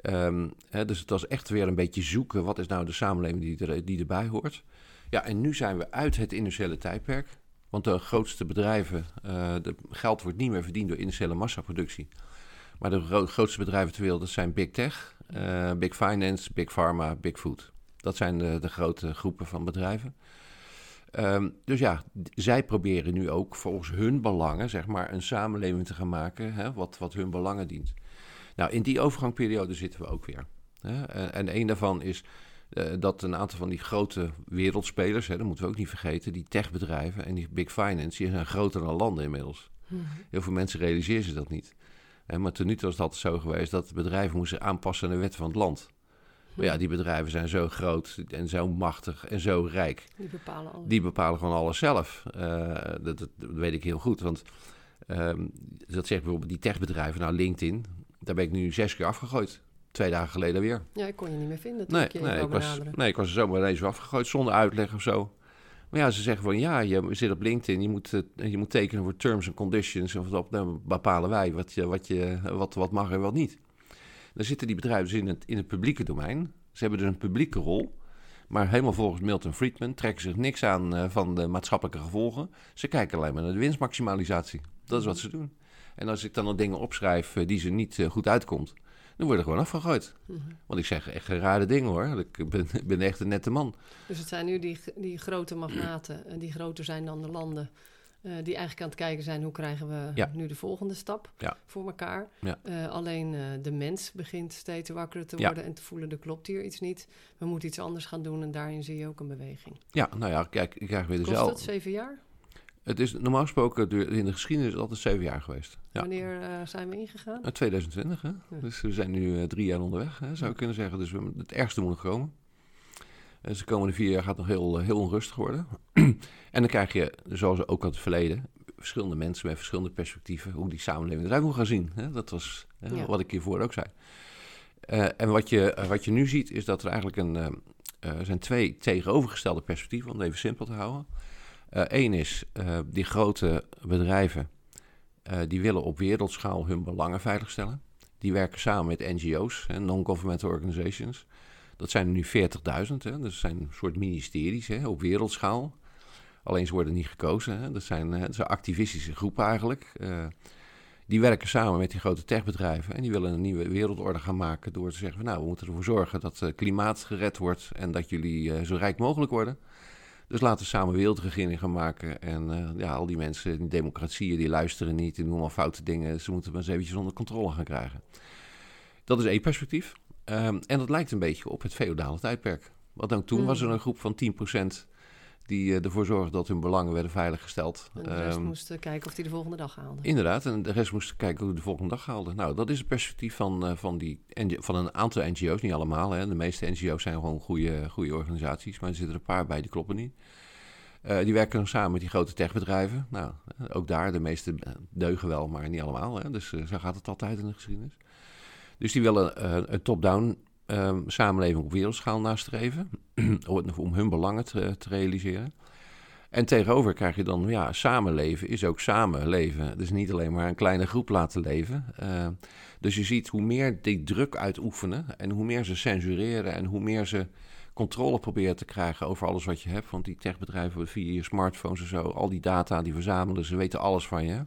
Ehm, hè, dus het was echt weer een beetje zoeken. Wat is nou de samenleving die, er, die erbij hoort? Ja, en nu zijn we uit het industriële tijdperk. Want de grootste bedrijven, de geld wordt niet meer verdiend door industriële massaproductie. Maar de grootste bedrijven ter wereld, dat zijn Big Tech, uh, Big Finance, Big Pharma, Big Food. Dat zijn de, de grote groepen van bedrijven. Um, dus ja, zij proberen nu ook volgens hun belangen, zeg maar, een samenleving te gaan maken, hè, wat, wat hun belangen dient. Nou, in die overgangsperiode zitten we ook weer. Hè? En, en een daarvan is uh, dat een aantal van die grote wereldspelers, hè, dat moeten we ook niet vergeten, die techbedrijven en die big finance, die zijn groter dan landen inmiddels. Mm -hmm. Heel veel mensen realiseren zich dat niet. En maar ten nu toe was altijd zo geweest dat bedrijven moesten aanpassen aan de wet van het land. Maar ja, die bedrijven zijn zo groot en zo machtig en zo rijk. Die bepalen alles. Die bepalen gewoon alles zelf. Uh, dat, dat, weet ik heel goed. Want um, dat zegt bijvoorbeeld die techbedrijven, nou LinkedIn, daar ben ik nu zes keer afgegooid. Twee dagen geleden weer. Ja, ik kon je niet meer vinden. Nee, ik, nee, ik was, nee, ik was er zomaar ineens afgegooid zonder uitleg of zo. Maar ja, ze zeggen van ja, je zit op LinkedIn, je moet, je moet tekenen voor terms and conditions. Of dat dan bepalen wij wat, je, wat, je, wat, wat mag en wat niet. Dan zitten die bedrijven dus in het, in het publieke domein. Ze hebben dus een publieke rol. Maar helemaal volgens Milton Friedman trekken zich niks aan uh, van de maatschappelijke gevolgen. Ze kijken alleen maar naar de winstmaximalisatie. Dat is wat ze doen. En als ik dan nog dingen opschrijf uh, die ze niet uh, goed uitkomt, dan word ik gewoon afgegooid. -hmm. Want ik zeg echt rare dingen hoor. Ik ben, ben echt een nette man. Dus het zijn nu die, die grote magnaten, die groter zijn dan de landen. Uh, die eigenlijk aan het kijken zijn hoe krijgen we ja. nu de volgende stap ja. voor elkaar. Ja. Uh, alleen uh, de mens begint steeds wakkerder te worden en te voelen er klopt hier iets niet. We moeten iets anders gaan doen en daarin zie je ook een beweging. Ja, nou ja, kijk, ik krijg weer Kost dezelfde. het zeven jaar? Het is normaal gesproken in de geschiedenis altijd zeven jaar geweest. Ja. Wanneer zijn we ingegaan? 2020, hè? Dus we zijn nu drie jaar onderweg, hè, zou ik kunnen zeggen. Dus we, het ergste moet nog komen. Dus de komende vier jaar gaat nog heel, heel onrustig worden. en dan krijg je, zoals ook uit het verleden, verschillende mensen met verschillende perspectieven, hoe die samenleving eruit moet gaan zien. Dat was ja. wat ik hiervoor ook zei. Uh, en wat je, wat je nu ziet, is dat er eigenlijk een, uh, zijn twee tegenovergestelde perspectieven, om het even simpel te houden. Eén is, die grote bedrijven, die willen op wereldschaal hun belangen veiligstellen. Die werken samen met NGO's, non-governmental organizations. Dat zijn er nu 40.000, dat zijn een soort ministeries hè, op wereldschaal. Alleen ze worden niet gekozen. Hè. Dat, zijn, dat zijn activistische groepen eigenlijk. Uh, die werken samen met die grote techbedrijven. En die willen een nieuwe wereldorde gaan maken door te zeggen: van, Nou, we moeten ervoor zorgen dat het klimaat gered wordt. En dat jullie zo rijk mogelijk worden. Dus laten we samen wereldregering gaan maken. En ja, al die mensen, die democratieën, die luisteren niet. Die doen allemaal foute dingen. Ze moeten maar eens eventjes onder controle gaan krijgen. Dat is één perspectief. Um, en dat lijkt een beetje op het feodale tijdperk. Want ook toen mm. was er een groep van 10% die uh, ervoor zorgde dat hun belangen werden veiliggesteld. En de rest um, moest kijken of die de volgende dag haalde. Inderdaad, en de rest moest kijken hoe die de volgende dag haalde. Nou, dat is het perspectief van, uh, van, die, van een aantal NGO's, niet allemaal. Hè. De meeste NGO's zijn gewoon goede, goede organisaties, maar er zitten er een paar bij die kloppen niet. die werken dan samen met die grote techbedrijven. Nou, ook daar, de meeste deugen wel, maar niet allemaal. Hè? Dus zo gaat het altijd in de geschiedenis. Dus die willen een top-down um, samenleving op wereldschaal nastreven. om hun belangen te, realiseren. En tegenover krijg je dan, ja, samenleven is ook samenleven. Dus niet alleen maar een kleine groep laten leven. Uh, dus je ziet hoe meer die druk uitoefenen en hoe meer ze censureren en hoe meer ze controle proberen te krijgen over alles wat je hebt. Want die techbedrijven via je smartphones en zo, al die data die verzamelen, ze weten alles van je.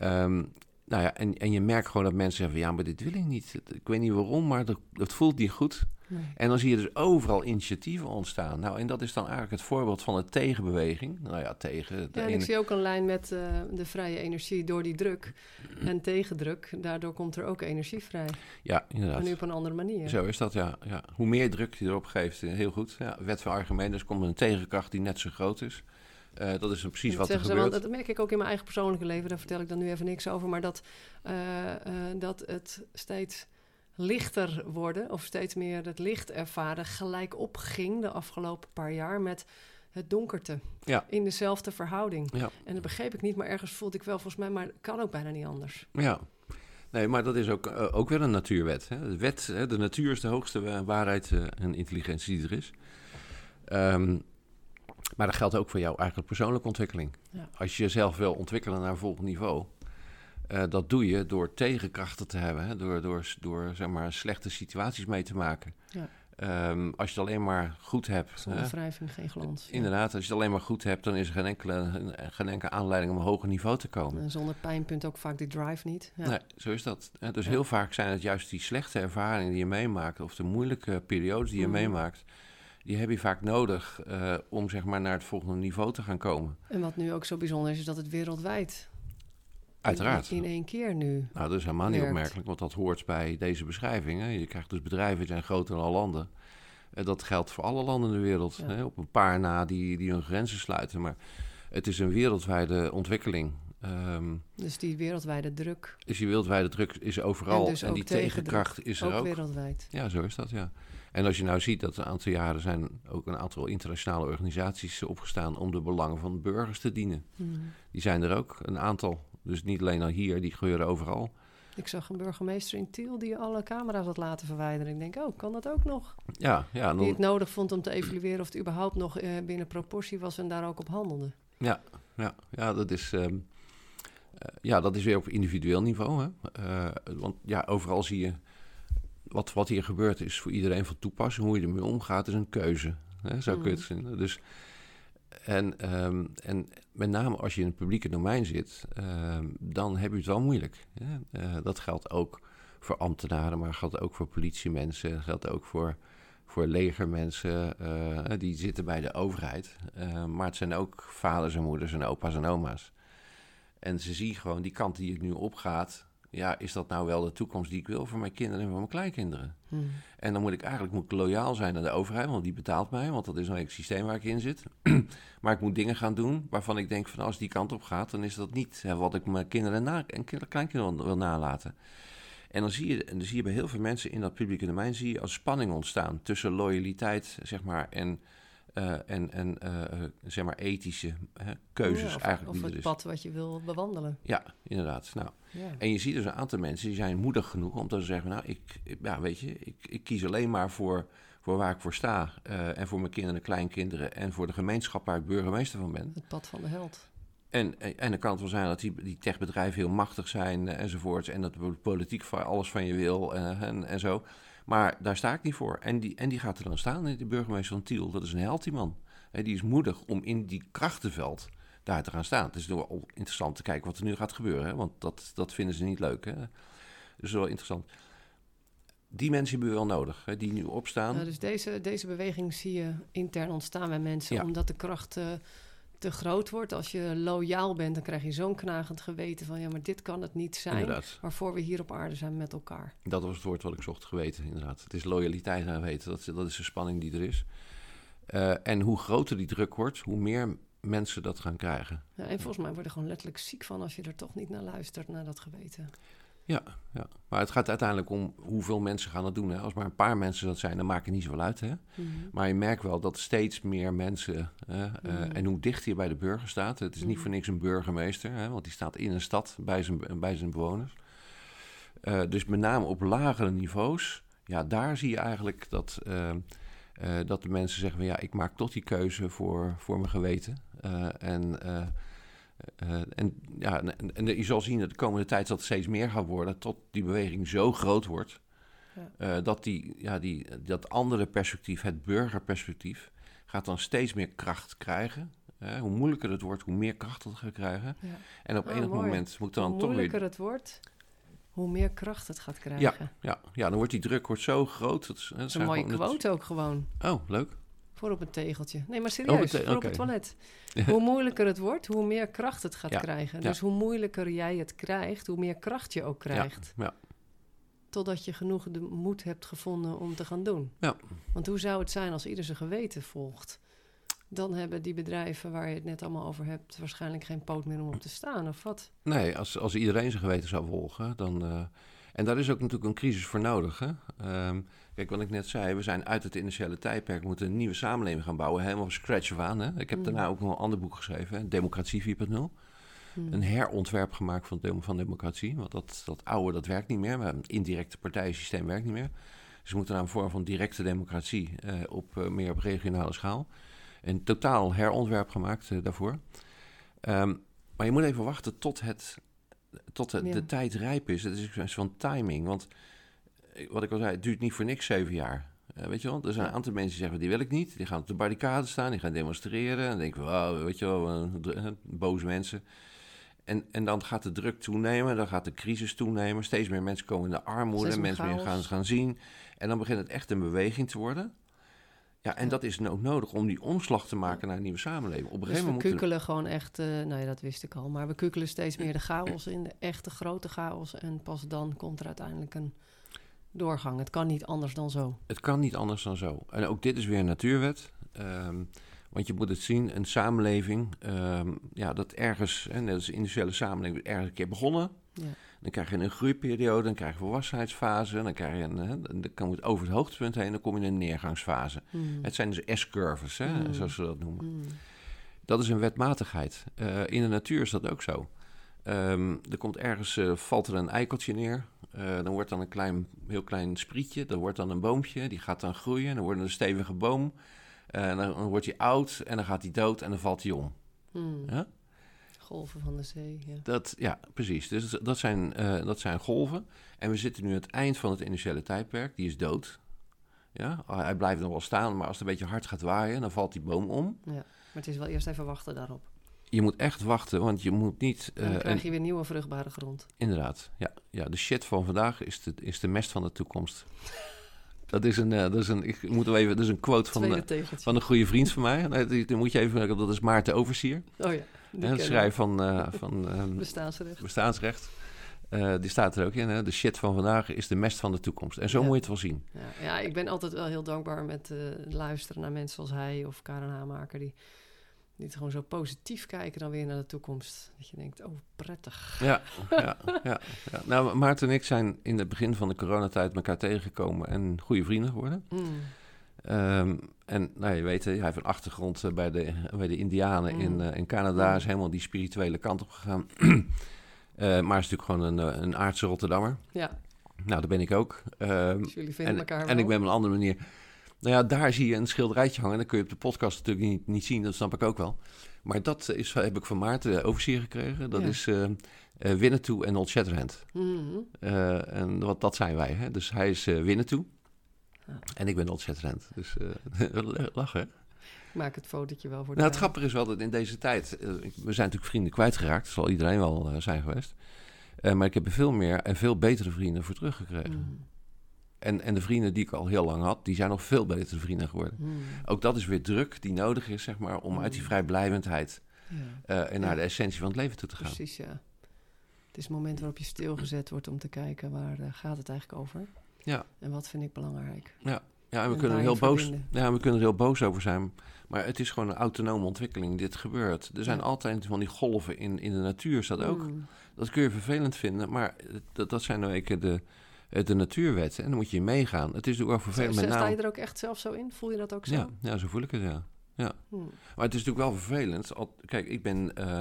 Um, nou ja, en, en je merkt gewoon dat mensen zeggen: ja, maar dit wil ik niet. Ik weet niet waarom, maar dat, dat voelt niet goed. En dan zie je dus overal initiatieven ontstaan. Nou, en dat is dan eigenlijk het voorbeeld van de tegenbeweging. Nou ja, tegen. Ja, en ik zie ook een lijn met uh, de vrije energie door die druk en tegendruk. Daardoor komt er ook energie vrij. Ja, inderdaad. En nu op een andere manier. Zo is dat, ja. ja. Hoe meer druk je erop geeft, eh, heel goed. Ja, wet van argument, dus komt er een tegenkracht die net zo groot is. Uh, dat is precies wat er gebeurt. dat merk ik ook in mijn eigen persoonlijke leven. Daar vertel ik dan nu even niks over. Maar dat, uh, uh, dat het steeds lichter worden... of steeds meer het licht ervaren... gelijk opging de afgelopen paar jaar met het donkerte. Ja. In dezelfde verhouding. Ja. En dat begreep ik niet, maar ergens voelde ik wel volgens mij... maar kan ook bijna niet anders. Ja. Nee, maar dat is ook, ook weer een natuurwet. Hè? De, wet, hè? de natuur is de hoogste waarheid en intelligentie die er is. Um, maar dat geldt ook voor jouw eigen persoonlijke ontwikkeling. Ja. Als je jezelf wil ontwikkelen naar een volgend niveau, uh, dat doe je door tegenkrachten te hebben, hè? Door, door, door zeg maar, slechte situaties mee te maken. Ja. Um, als je het alleen maar goed hebt. Zonder wrijving, geen glans. Inderdaad, als je het alleen maar goed hebt, dan is er geen enkele, geen enkele aanleiding om een hoger niveau te komen. En zonder pijnpunt ook vaak die drive niet. Ja. Nee, zo is dat. Dus heel vaak zijn het juist die slechte ervaringen die je meemaakt, of de moeilijke periodes die je mhm. meemaakt, die heb je vaak nodig uh, om zeg maar naar het volgende niveau te gaan komen. En wat nu ook zo bijzonder is, is dat het wereldwijd. Uiteraard. In, één keer nu. Nou, dat is helemaal niet opmerkelijk, want dat hoort bij deze beschrijvingen. Je krijgt dus bedrijven die zijn groter dan landen. En dat geldt voor alle landen in de wereld. Hè? Op een paar na die, die hun grenzen sluiten. Maar het is een wereldwijde ontwikkeling. Um, dus die wereldwijde druk. Is die wereldwijde druk is overal. En, dus en die tegenkracht is er ook. Ook wereldwijd. Ja, zo is dat, ja. En als je nou ziet dat een aantal jaren zijn ook een aantal internationale organisaties opgestaan om de belangen van de burgers te dienen. Hmm. Die zijn er ook, een aantal. Dus niet alleen al hier, die gebeuren overal. Ik zag een burgemeester in Tiel die alle camera's had laten verwijderen. Ik denk, oh, kan dat ook nog? Ja, ja. Dan... Die het nodig vond om te evalueren of het überhaupt nog uh, binnen proportie was en daar ook op handelde. Ja, ja, ja dat is... Um, uh, ja, dat is weer op individueel niveau. Hè? Uh, want ja, overal zie je wat, wat hier gebeurt is voor iedereen van toepassing. Hoe je ermee omgaat is een keuze. Hè, zo kun je het mm. zien. Dus, en, um, en met name als je in het publieke domein zit, um, dan heb je het wel moeilijk. Hè? Uh, dat geldt ook voor ambtenaren, maar geldt ook voor politiemensen. geldt ook voor, voor legermensen. Uh, die zitten bij de overheid. Uh, maar het zijn ook vaders en moeders en opa's en oma's. En ze zien gewoon die kant die ik nu opgaat ja, is dat nou wel de toekomst die ik wil voor mijn kinderen en voor mijn kleinkinderen? Hmm. En dan moet ik eigenlijk moet ik loyaal zijn aan de overheid, want die betaalt mij, want dat is nou het systeem waar ik in zit. maar ik moet dingen gaan doen waarvan ik denk van als die kant op gaat, dan is dat niet hè, wat ik mijn kinderen en, en kleinkinderen wil, wil nalaten. En dan zie, je, en dan zie je bij heel veel mensen in dat publieke domein zie je als spanning ontstaan tussen loyaliteit zeg maar, en uh, en, en uh, zeg maar ethische keuzes of, eigenlijk. Of het pad wat je wil bewandelen. Ja, inderdaad. Nou, ja. En je ziet dus een aantal mensen die zijn moedig genoeg om te zeggen... nou, ik, ja, weet je, ik, ik kies alleen maar voor, voor waar ik voor sta... Uh, en voor mijn kinderen en kleinkinderen... en voor de gemeenschap waar ik burgemeester van ben. Het pad van de held. En, en dan kan het wel zijn dat die, die techbedrijven heel machtig zijn enzovoorts... en dat de politiek alles van je wil en, en zo... Maar daar sta ik niet voor. En die, en die gaat er dan staan, de burgemeester van Tiel. Dat is een held, die man. die is moedig om in die krachtenveld daar te gaan staan. Het is wel interessant te kijken wat er nu gaat gebeuren. Hè? Want dat, dat vinden ze niet leuk. Hè? Dus wel interessant. Die mensen hebben we wel nodig, hè, die nu opstaan. dus deze, deze beweging zie je intern ontstaan bij mensen, omdat de kracht uh, te groot wordt. Als je loyaal bent, dan krijg je zo'n knagend geweten van... ja, maar dit kan het niet zijn inderdaad. waarvoor we hier op aarde zijn met elkaar. Dat was het woord wat ik zocht, geweten, inderdaad. Het is loyaliteit en weten, dat, dat is de spanning die er is. Uh, en hoe groter die druk wordt, hoe meer mensen dat gaan krijgen. Ja, en volgens mij word je gewoon letterlijk ziek van... als je er toch niet naar luistert, naar dat geweten. Ja, ja, maar het gaat uiteindelijk om hoeveel mensen gaan het doen. Hè? Als maar een paar mensen dat zijn, dan maakt het niet zoveel uit. Hè? Mhm. Maar je merkt wel dat steeds meer mensen, hè, eh, Mhm. en hoe dichter je bij de burger staat, het is niet Mhm. voor niks een burgemeester, hè, want die staat in een stad bij zijn, bij zijn bewoners. Eh, dus met name op lagere niveaus, ja, daar zie je eigenlijk dat, eh, dat de mensen zeggen van ja, ik maak toch die keuze voor, voor mijn geweten. En, eh, en, ja, en, en je zal zien dat de komende tijd dat steeds meer gaat worden, tot die beweging zo groot wordt. Ja. eh, dat die, ja, die, dat andere perspectief, het burgerperspectief, gaat dan steeds meer kracht krijgen. Hoe moeilijker het wordt, hoe meer kracht het gaat krijgen. Ja. En op Ah, enig mooi. moment moet Hoe dan toch weer moeilijker het wordt, hoe meer kracht het gaat krijgen. Ja, ja, dan wordt die druk wordt zo groot. Dat, is- Dat een mooie quote ook gewoon. Oh, leuk. Voor op een tegeltje. Nee, maar serieus, te- voor op het toilet. Hoe moeilijker het wordt, hoe meer kracht het gaat Ja, krijgen. ja. Dus hoe moeilijker jij het krijgt, hoe meer kracht je ook krijgt. Ja, Totdat je genoeg de moed hebt gevonden om te gaan doen. Ja. Want hoe zou het zijn als ieder zijn geweten volgt? Dan hebben die bedrijven waar je het net allemaal over hebt... waarschijnlijk geen poot meer om op te staan, of wat? Nee, als, als iedereen zijn geweten zou volgen, dan... eh, en daar is ook natuurlijk een crisis voor nodig. Hè? Ehm, kijk, wat ik net zei, we zijn uit het initiële tijdperk... moeten een nieuwe samenleving gaan bouwen, helemaal van scratch af aan. Hè? Ik heb Mm. daarna ook nog een ander boek geschreven, hè? Democratie 4.0. Hmm. Een herontwerp gemaakt van, van democratie. Want dat, dat oude, dat werkt niet meer. We hebben een indirecte partijensysteem werkt niet meer. Dus we moeten naar een vorm van directe democratie eh, op eh, meer op regionale schaal. Een totaal herontwerp gemaakt eh, daarvoor. Ehm, maar je moet even wachten tot, het, tot het, Ja. de tijd rijp is. Het is een kwestie van timing. Want wat ik al zei, het duurt niet voor niks zeven jaar. Eh, weet je wel, er zijn een aantal mensen die zeggen, die wil ik niet. Die gaan op de barricade staan, die gaan demonstreren. En dan denken we, wow, weet je wel, eh, eh, boze mensen. En, en dan gaat de druk toenemen, dan gaat de crisis toenemen. Steeds meer mensen komen in de armoede, mensen meer gaan, gaan zien. En dan begint het echt een beweging te worden. Ja, en Ja. dat is ook nodig om die omslag te maken naar een nieuwe samenleving. Op een Dus gegeven we moment moeten kukelen gewoon echt, eh, nou ja, dat wist ik al, maar we kukelen steeds meer de chaos in, de echte grote chaos. En pas dan komt er uiteindelijk een doorgang. Het kan niet anders dan zo. Het kan niet anders dan zo. En ook dit is weer een natuurwet. Ehm, want je moet het zien, een samenleving, ehm, ja, dat ergens, hè, net als de industriële samenleving, ergens een keer begonnen. Ja. Dan krijg je een groeiperiode, dan krijg je een volwassenheidsfase, dan krijg je een, hè, dan kan het over het hoogtepunt heen, dan kom je in een neergangsfase. Hmm. Het zijn dus S-curves, hè, Mm. zoals ze dat noemen. Hmm. Dat is een wetmatigheid. Eh, in de natuur is dat ook zo. Ehm, er komt ergens, eh, valt er een eikeltje neer. Eh, dan wordt dan een klein, heel klein sprietje. Dat wordt dan een boompje. Die gaat dan groeien. Dan wordt het een stevige boom. Eh, en dan, dan wordt hij oud en dan gaat hij dood en dan valt hij om. Hmm. Ja? Golven van de zee, ja. Dat, ja, precies. Dus dat zijn, eh, dat zijn golven. En we zitten nu aan het eind van het initiële tijdperk. Die is dood. Ja? Hij blijft nog wel staan, maar als het een beetje hard gaat waaien, dan valt die boom om. Maar het is wel eerst even wachten daarop. Je moet echt wachten, want je moet niet... Dan eh, krijg een- je weer nieuwe vruchtbare grond. Inderdaad, ja. ja. De shit van vandaag is de, is de mest van de toekomst. Dat is een, eh, dat is een, ik moet hem even, dat is een quote van, eh, van een goede vriend van mij. Nee, die, die moet je even, dat is Maarten Oversier. oh ja, Hè, schrijf van, van ehm, Bestaansrecht. bestaansrecht. Die staat er ook in. Hè? De shit van vandaag is de mest van de toekomst. En zo Ja. moet je het wel zien. Ja, ja, ik ben altijd wel heel dankbaar met luisteren naar mensen zoals hij of Karen Hamaker... die, die het gewoon zo positief kijken dan weer naar de toekomst. Dat je denkt, oh, prettig. Ja, ja, ja, ja. Nou, Maarten en ik zijn in het begin van de coronatijd elkaar tegengekomen en goede vrienden geworden. Mm. Ehm, en nou, je weet, hij heeft een achtergrond eh, bij de, bij de Indianen in, Mm. eh, in Canada. Mm. Is helemaal die spirituele kant op gegaan. Eh, maar is natuurlijk gewoon een, een aardse Rotterdammer. Ja, Nou, dat ben ik ook. Ehm, dus jullie vinden en, elkaar wel. en ik ben op een andere manier. Nou ja, daar zie je een schilderijtje hangen. Dat kun je op de podcast natuurlijk niet, niet zien, dat snap ik ook wel. Maar dat is, heb ik van Maarten overzier gekregen. Dat Ja. is eh, Winnetou en Old Shatterhand. Eh, en wat, dat zijn wij. Hè? Dus hij is eh Winnetou. Ja. En ik ben Old Shatterhand. Dus lachen? Ik maak het fotootje wel voor de Nou, het grappige is wel dat in deze tijd... we zijn natuurlijk vrienden kwijtgeraakt. Dat zal iedereen wel zijn geweest. Maar ik heb er veel meer en veel betere vrienden voor teruggekregen. Mhm. En, en de vrienden die ik al heel lang had... die zijn nog veel betere vrienden geworden. Mhm. Ook dat is weer druk die nodig is, zeg maar... om uit die Mm. vrijblijvendheid Ja, eh, en naar Ja. de essentie van het leven toe te gaan. precies, ja. Het is het moment waarop je stilgezet wordt om te kijken waar eh, gaat het eigenlijk over. Ja. En wat vind ik belangrijk. Ja, en we En kunnen er heel boos, verbinden. ja, we kunnen er heel boos over zijn. Maar het is gewoon een autonome ontwikkeling. Dit gebeurt. Er zijn Ja. altijd van die golven in, in de natuur, is dat ook. Mm. Dat kun je vervelend vinden, maar dat, dat zijn nou even de, eh, de natuurwetten. En dan moet je meegaan. Het is natuurlijk wel vervelend Sta je er ook echt zelf zo in? Voel je dat ook zo? Ja, ja, zo voel ik het, ja. Hm. Maar het is natuurlijk wel vervelend. Kijk, ik ben eh,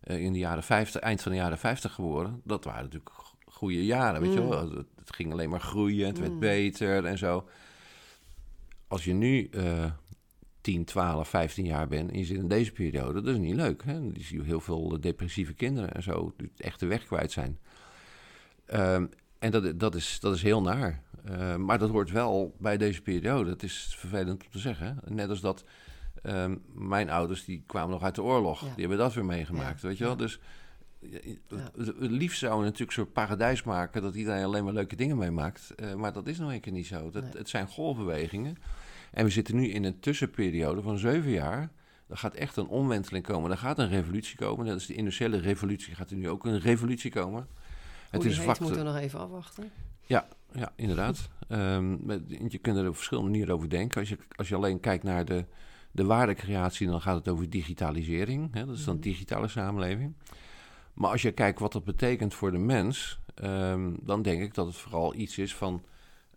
eh, in de jaren 50, eind van de jaren 50 geboren. Dat waren natuurlijk goede jaren, weet je Mm. wel. Het, het ging alleen maar groeien, het werd Mm. beter en zo. Als je nu eh 10, 12, 15 jaar bent en je zit in deze periode, dat is niet leuk. Hè? Je ziet heel veel eh, depressieve kinderen en zo, die echt de weg kwijt zijn. Ehm, en dat, dat, is, dat is heel naar. Eh, maar dat hoort wel bij deze periode. Het is vervelend om te zeggen. Net als dat ehm, mijn ouders, die kwamen nog uit de oorlog. Ja. Die hebben dat weer meegemaakt, Ja, weet je wel. Dus ja, liefst zouden we natuurlijk een soort paradijs maken... dat iedereen alleen maar leuke dingen meemaakt. Eh, maar dat is nog een keer niet zo. Dat, Nee. Het zijn golfbewegingen. En we zitten nu in een tussenperiode van zeven jaar... Er gaat echt een omwenteling komen. Er gaat een revolutie komen. Net als de industriële revolutie gaat er nu ook een revolutie komen. Hoe die heet, moeten we nog even afwachten. Ja, inderdaad. Ehm, je kunt er op verschillende manieren over denken. Als je, als je alleen kijkt naar de, de waardecreatie, dan gaat het over digitalisering. Hè? Dat is dan Mhm. digitale samenleving. Maar als je kijkt wat dat betekent voor de mens, ehm, dan denk ik dat het vooral iets is van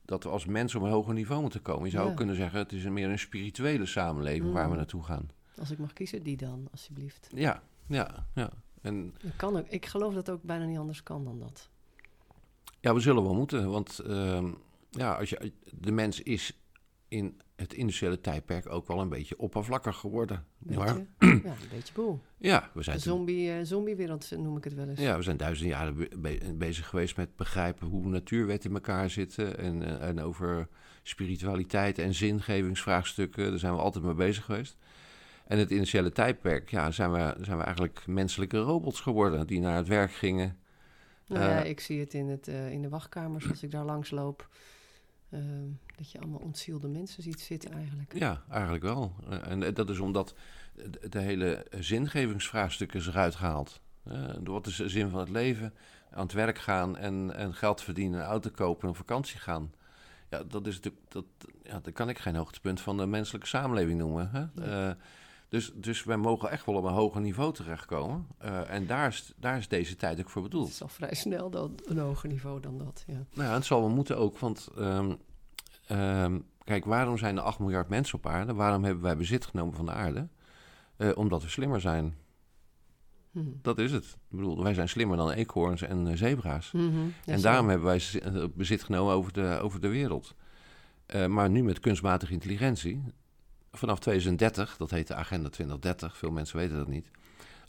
dat we als mens op een hoger niveau moeten komen. Je zou Ja. ook kunnen zeggen, het is meer een spirituele samenleving waar we Mhm. naartoe gaan. Als ik mag kiezen, die dan, alsjeblieft. Ja, ja, ja. En Dat kan ook. Ik geloof dat het ook bijna niet anders kan dan dat. Ja, we zullen wel moeten. Want ehm, ja, als je, de mens is in het industriële tijdperk ook wel een beetje oppervlakkig geworden. Beetje, ja, een beetje boel. ja, we De zijn, zombie, eh, zombiewereld noem ik het wel eens. ja, we zijn duizenden jaren be- be- bezig geweest met begrijpen hoe natuurwetten in elkaar zitten. En, eh, en over spiritualiteit en zingevingsvraagstukken. Daar zijn we altijd mee bezig geweest. En het industriële tijdperk, ja, zijn we, zijn we eigenlijk menselijke robots geworden die naar het werk gingen. Nou ja, Eh, ik zie het in, het, eh, in de wachtkamers als ik daar langs loop. Ehm, dat je allemaal ontzielde mensen ziet zitten eigenlijk. Ja, eigenlijk wel. Eh, En dat is omdat de- hele zingevingsvraagstuk is eruit gehaald. Eh, Wat is de zin van het leven? Aan het werk gaan en, en geld verdienen, een auto kopen en op vakantie gaan. Ja, dat is natuurlijk, dat, ja, dat kan ik geen hoogtepunt van de menselijke samenleving noemen. Hè? Nee. Dus, dus wij mogen echt wel op een hoger niveau terechtkomen. Eh, en daar is, daar is deze tijd ook voor Het bedoeld. is al vrij snel dan een hoger niveau dan dat. Ja. Nou ja, het zal wel moeten ook, want ehm, ehm, kijk, waarom zijn er 8 miljard mensen op aarde? Waarom hebben wij bezit genomen van de aarde? Eh, omdat we slimmer zijn. Hm. Dat is het. Ik bedoel, wij zijn slimmer dan eekhoorns en eh, zebra's. Mhm. En zo. daarom hebben wij bezit genomen over de, over de wereld. Maar nu met kunstmatige intelligentie, vanaf 2030, dat heet de Agenda 2030, veel mensen weten dat niet.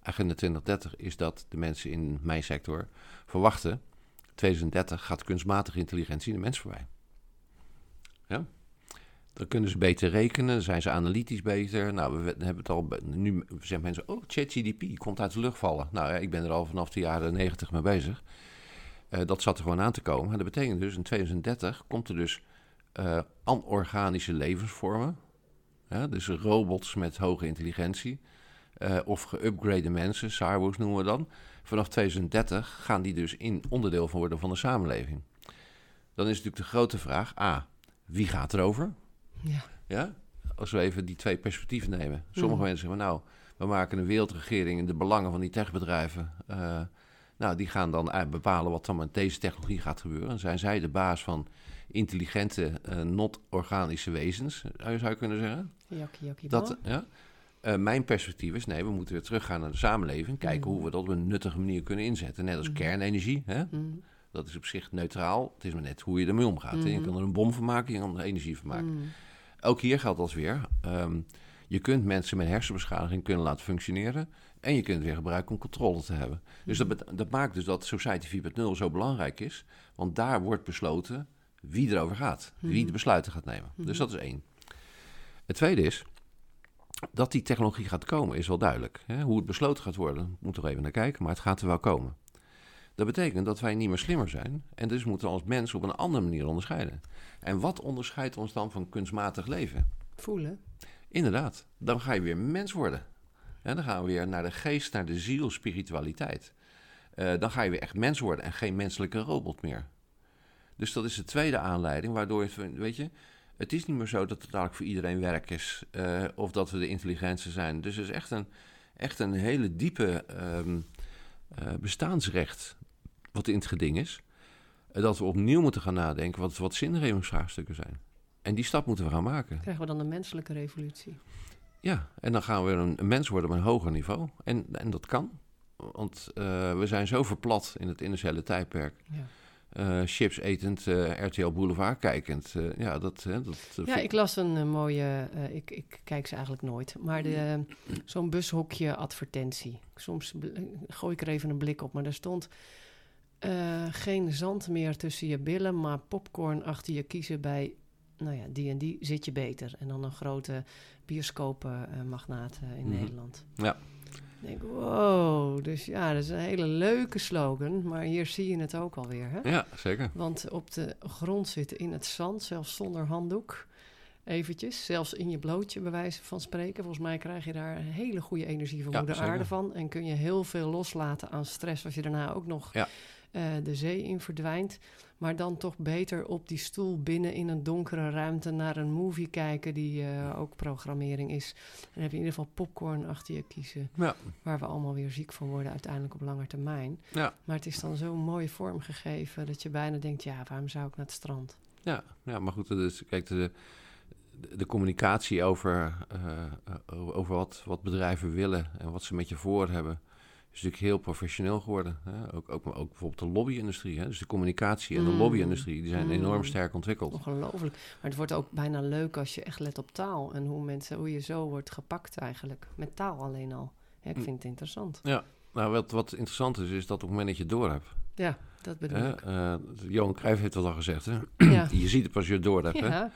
Agenda 2030 is dat de mensen in mijn sector verwachten, 2030 gaat kunstmatige intelligentie de mens voorbij. Ja? Dan kunnen ze beter rekenen, zijn ze analytisch beter. Nou, we hebben het al, nu zeggen mensen, oh, ChatGDP komt uit de lucht vallen. Nou ja, ik ben er al vanaf de jaren 90 mee bezig. Eh, dat zat er gewoon aan te komen. En dat betekent dus, in 2030 komt er dus eh, anorganische levensvormen. Ja, dus robots met hoge intelligentie. eh, of geüpgrade mensen, cyborgs noemen we dan. Vanaf 2030 gaan die dus in onderdeel van worden van de samenleving. Dan is natuurlijk de grote vraag, A, wie gaat erover? Ja. Ja? Als we even die twee perspectieven nemen. Sommige mensen zeggen, nou, we maken een wereldregering in de belangen van die techbedrijven. eh, nou, die gaan dan uit bepalen wat dan met deze technologie gaat gebeuren. Dan zijn zij de baas van intelligente, eh, not-organische wezens, zou je kunnen zeggen. Dat, ja. Eh, mijn perspectief is, nee, we moeten weer teruggaan naar de samenleving. Kijken Mhm. hoe we dat op een nuttige manier kunnen inzetten. Net als Mhm. kernenergie, hè? Mhm. dat is op zich neutraal. Het is maar net hoe je ermee omgaat. Je kan er een bom van maken, je kan er energie van maken. Ook hier geldt als weer. ehm, je kunt mensen met hersenbeschadiging kunnen laten functioneren. En je kunt het weer gebruiken om controle te hebben. Dus dat, dat maakt dus dat Society 4.0 zo belangrijk is. Want daar wordt besloten wie erover gaat. Wie Mhm. de besluiten gaat nemen. Mhm. Dus dat is één. Het tweede is. Dat die technologie gaat komen is wel duidelijk. Hoe het besloten gaat worden, moet er even naar kijken, maar het gaat er wel komen. Dat betekent dat wij niet meer slimmer zijn en dus moeten we als mens op een andere manier onderscheiden. En wat onderscheidt ons dan van kunstmatig leven? Voelen. Inderdaad, dan ga je weer mens worden. En dan gaan we weer naar de geest, naar de ziel, spiritualiteit. Eh, dan ga je weer echt mens worden en geen menselijke robot meer. Dus dat is de tweede aanleiding, waardoor je, weet je, het is niet meer zo dat het dadelijk voor iedereen werk is. eh, of dat we de intelligentste zijn. Dus het is echt een, echt een hele diepe ehm, eh, bestaansrecht wat in het geding is. Eh, dat we opnieuw moeten gaan nadenken wat, wat zingevingsvraagstukken zijn. En die stap moeten we gaan maken. Krijgen we dan een menselijke revolutie? Ja, en dan gaan we een, een mens worden op een hoger niveau. En, en dat kan. Want we zijn zo verplat in het industriële tijdperk. Ja. Eh, chips etend, eh, RTL Boulevard kijkend. eh, ja, dat... hè, dat Ja, ik las een mooie, ik, ik kijk ze eigenlijk nooit, maar de, zo'n bushokje advertentie. Soms gooi ik er even een blik op, maar daar stond geen zand meer tussen je billen, maar popcorn achter je kiezen bij, nou ja, die en die zit je beter. En dan een grote bioscoopmagnaat in Mhm. Nederland. Ja. Ik denk, wow, dus ja, dat is een hele leuke slogan, maar hier zie je het ook alweer, hè? Ja, zeker. Want op de grond zitten in het zand, zelfs zonder handdoek. Eventjes, zelfs in je blootje, bij wijze van spreken. Volgens mij krijg je daar een hele goede energie van Ja, moeder zeker. aarde van. En kun je heel veel loslaten aan stress als je daarna ook nog Ja. Eh, de zee in verdwijnt. Maar dan toch beter op die stoel binnen in een donkere ruimte naar een movie kijken die eh, ook programmering is. En dan heb je in ieder geval popcorn achter je kiezen. Ja. Waar we allemaal weer ziek van worden uiteindelijk op lange termijn. Ja. Maar het is dan zo mooi vormgegeven dat je bijna denkt, ja, waarom zou ik naar het strand? Ja, ja maar goed, dus, kijk, de, de, communicatie over, eh, over wat, wat bedrijven willen en wat ze met je voor hebben, is natuurlijk heel professioneel geworden. Hè? Ook, ook, ook bijvoorbeeld de lobby-industrie. Hè? Dus de communicatie en de Mm. lobby-industrie, die zijn Mm. enorm sterk ontwikkeld. Ongelooflijk. Maar het wordt ook bijna leuk als je echt let op taal en hoe, mensen, hoe je zo wordt gepakt eigenlijk. Met taal alleen al. Ja, ik Mm. vind het interessant. Nou, wat, wat interessant is, is dat op het moment dat je het door hebt. Ja, dat bedoel Hè? ik. eh, Johan Cruijff heeft dat al gezegd. Hè? Ja. Je ziet het pas als je het door hebt. Hè? ja,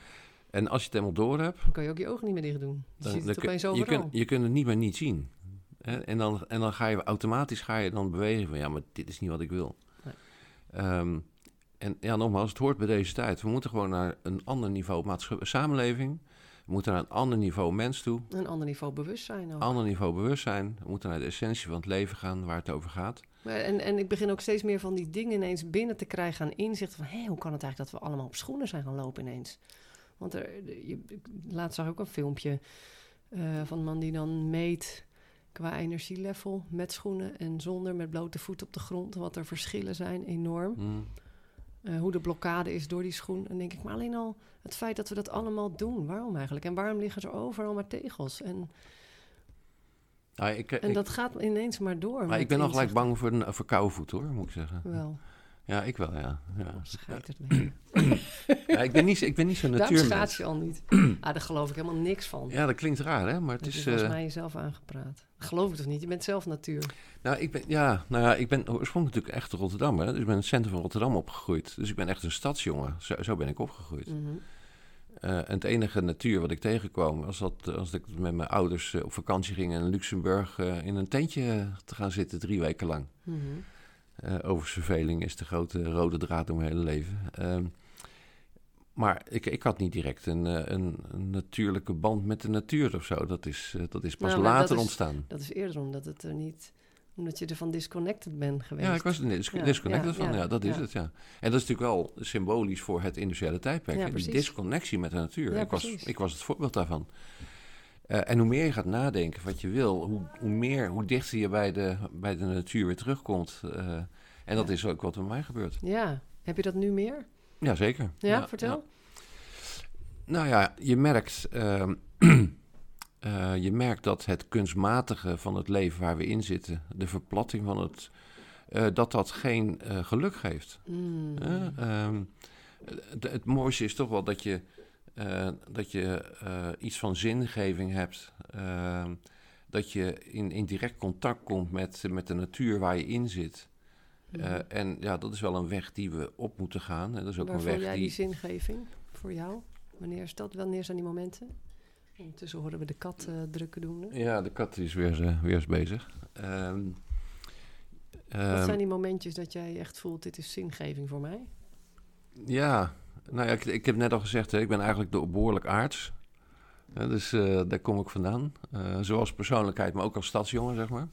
En als je het helemaal door hebt, dan kan je ook je ogen niet meer dicht doen. Je dan, ziet het opeens je, kunt, je kunt het niet meer niet zien. Hè? En, dan, en dan ga je automatisch ga je dan bewegen van ja, maar dit is niet wat ik wil. Nee. Ehm, en ja, nogmaals, het hoort bij deze tijd. We moeten gewoon naar een ander niveau maatschappij, samenleving. We moeten naar een ander niveau mens toe. Een ander niveau bewustzijn ook. Ander niveau bewustzijn. We moeten naar de essentie van het leven gaan, waar het over gaat. En, en ik begin ook steeds meer van die dingen ineens binnen te krijgen aan inzicht van... hé, hoe kan het eigenlijk dat we allemaal op schoenen zijn gaan lopen ineens? Want er, je, laatst zag ik ook een filmpje eh, van een man die dan meet qua energielevel met schoenen en zonder, met blote voet op de grond. Wat er verschillen zijn, enorm. Hm. Eh, hoe de blokkade is door die schoen. En dan denk ik, maar alleen al het feit dat we dat allemaal doen, waarom eigenlijk? En waarom liggen er overal maar tegels? En, Nou, ik, en ik, dat gaat ineens maar door. maar ik ben al gelijk bang voor, een, voor koude voeten hoor, moet ik zeggen. Wel, Ja, ik wel, ja. ja. schijt het mee. ja ik, ben niet, ik ben niet zo'n Daarom schaats natuurmens. je al niet. ah, daar geloof ik helemaal niks van. Ja, dat klinkt raar, hè? Maar het is... is volgens eh, mij jezelf aangepraat. Geloof ik toch niet? Je bent zelf natuur. Nou, ik ben, ja, nou ja, ik ben oorspronkelijk natuurlijk echt Rotterdam, hè? Dus ik ben in het centrum van Rotterdam opgegroeid. Dus ik ben echt een stadsjongen. Zo, zo ben ik opgegroeid. Mhm. Eh, en het enige natuur wat ik tegenkwam, was dat als ik met mijn ouders eh, op vakantie ging in Luxemburg in een tentje te gaan zitten drie weken lang. Mhm. Eh oververveling is de grote rode draad door mijn hele leven. Ehm, maar ik, ik had niet direct een, eh, een, een natuurlijke band met de natuur of zo. Dat is, eh, dat is pas Nou, dat later is- ontstaan. Dat is eerder omdat het er niet... Omdat je ervan disconnected bent geweest. Ja, ik was er dis- Ja, disconnected ja, van. Ja, ja, dat is het, ja. En dat is natuurlijk wel symbolisch voor het industriële tijdperk. Die disconnectie met de natuur. Ja, ik, was, precies. ik was het voorbeeld daarvan. Eh, en hoe meer je gaat nadenken wat je wil, hoe, hoe, meer, hoe dichter je bij de, bij de natuur weer terugkomt. eh, en dat Ja. is ook wat bij mij gebeurt. Ja. Heb je dat nu meer? Ja, zeker. Ja, vertel. ja. Nou ja, je merkt, ehm, eh, je merkt dat het kunstmatige van het leven waar we in zitten, de verplatting van het, dat dat geen geluk geeft. Mm. Ehm, het, het mooiste is toch wel dat je, eh, dat je eh, iets van zingeving hebt. ehm, dat je in, in direct contact komt met, met de natuur waar je in zit. Mhm. Eh, en ja, dat is wel een weg die we op moeten gaan. En dat is ook een weg jij die. die zingeving voor jou? Wanneer is dat? Wanneer zijn die momenten? Ondertussen horen we de kat drukken doen. hè? Ja, de kat is weer, weer eens bezig. Ehm, Wat ehm, zijn die momentjes dat jij echt voelt, dit is zingeving voor mij? Ja, nou ja, ik, ik heb net al gezegd, hè, ik ben eigenlijk de behoorlijk aards. Dus eh, daar kom ik vandaan. Eh, zowel als persoonlijkheid, maar ook als stadsjongen, zeg maar.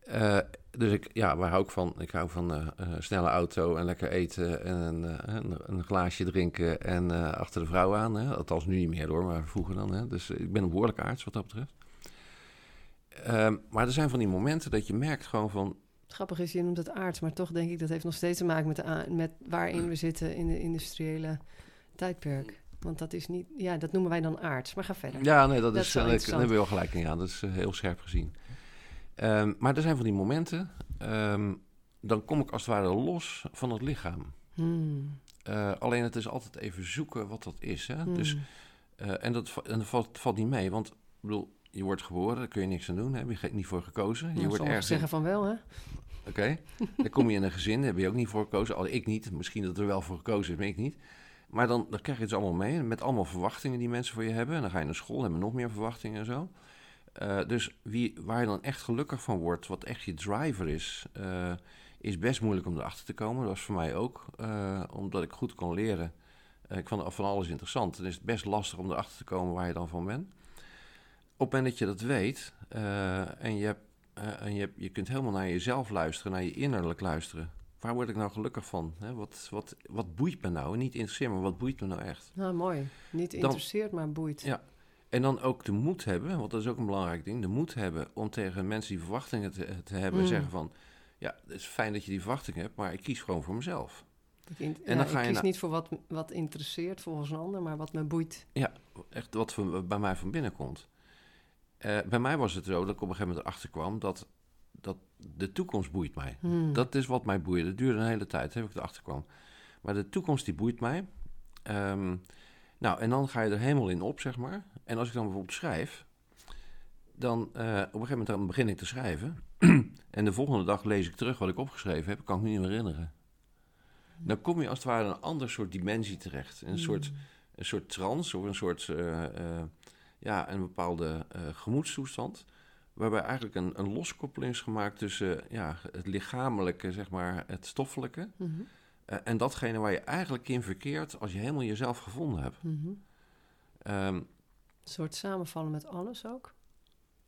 Eh, dus ik, ja, waar hou ik van? Ik hou van snelle auto en lekker eten en een, een, glaasje drinken en achter de vrouw aan. Hè? Althans, nu niet meer hoor, maar vroeger dan. Hè? Dus ik ben een behoorlijk aards wat dat betreft. Ehm, maar er zijn van die momenten dat je merkt gewoon van... Het grappige is, je noemt het aards, maar toch denk ik dat heeft nog steeds te maken met, de met waarin we zitten in de industriële tijdperk. Want dat is niet, ja, dat noemen wij dan aards. Maar ga verder. Ja, nee, dat, Dat is, eh, daar hebben we wel gelijk in aan. Dat is eh, heel scherp gezien. Ehm, maar er zijn van die momenten, ehm, dan kom ik als het ware los van het lichaam. Hmm. Eh, alleen het is altijd even zoeken wat dat is. Hè? Hmm. Dus, eh, en dat, en dat valt, valt niet mee, want ik bedoel, je wordt geboren, daar kun je niks aan doen. Daar heb je niet voor gekozen. Je Nou, wordt ergens zeggen van wel, hè? Oké, dan kom je in een gezin, daar heb je ook niet voor gekozen. Al ik niet, misschien dat er wel voor gekozen is, maar ik niet. Maar dan, dan krijg je het allemaal mee, met allemaal verwachtingen die mensen voor je hebben. En dan ga je naar school, hebben nog meer verwachtingen en zo. Eh, dus wie, waar je dan echt gelukkig van wordt, wat echt je driver is, eh, is best moeilijk om erachter te komen. Dat was voor mij ook, eh, omdat ik goed kon leren. Ik vond van alles interessant. Dan is het best lastig om erachter te komen waar je dan van bent. Op het moment dat je dat weet eh, en je hebt eh, en je, hebt- je kunt helemaal naar jezelf luisteren, naar je innerlijk luisteren. Waar word ik nou gelukkig van? Hè? Wat, wat, wat boeit me nou? Niet interesseert me, wat boeit me nou echt? Nou, mooi. Niet interesseert, maar boeit. Ja. En dan ook de moed hebben, want dat is ook een belangrijk ding. De moed hebben om tegen mensen die verwachtingen te, te hebben, Mm. zeggen van... Ja, het is fijn dat je die verwachtingen hebt, maar ik kies gewoon voor mezelf. Ik, in- En ja, dan ga ik je kies niet voor wat, wat interesseert volgens een ander, maar wat me boeit. Echt wat van- bij mij van binnen komt. Eh, bij mij was het zo dat ik op een gegeven moment erachter kwam dat, dat de toekomst boeit mij. Hmm. Dat is wat mij boeide. Dat duurde een hele tijd, heb ik erachter kwam. Maar de toekomst die boeit mij. Ehm, nou, en dan ga je er helemaal in op, zeg maar. En als ik dan bijvoorbeeld schrijf, dan eh, op een gegeven moment dan begin ik te schrijven. en de volgende dag lees ik terug wat ik opgeschreven heb, kan ik me niet meer herinneren. Dan kom je als het ware in een ander soort dimensie terecht. Een, soort, Hmm. een soort trance of een soort, eh, ja, een bepaalde eh, gemoedstoestand. Waarbij eigenlijk een, een loskoppeling is gemaakt tussen ja, het lichamelijke, zeg maar, het stoffelijke. Mhm. eh, en datgene waar je eigenlijk in verkeert als je helemaal jezelf gevonden hebt. Mhm. Ehm, Een soort samenvallen met alles ook.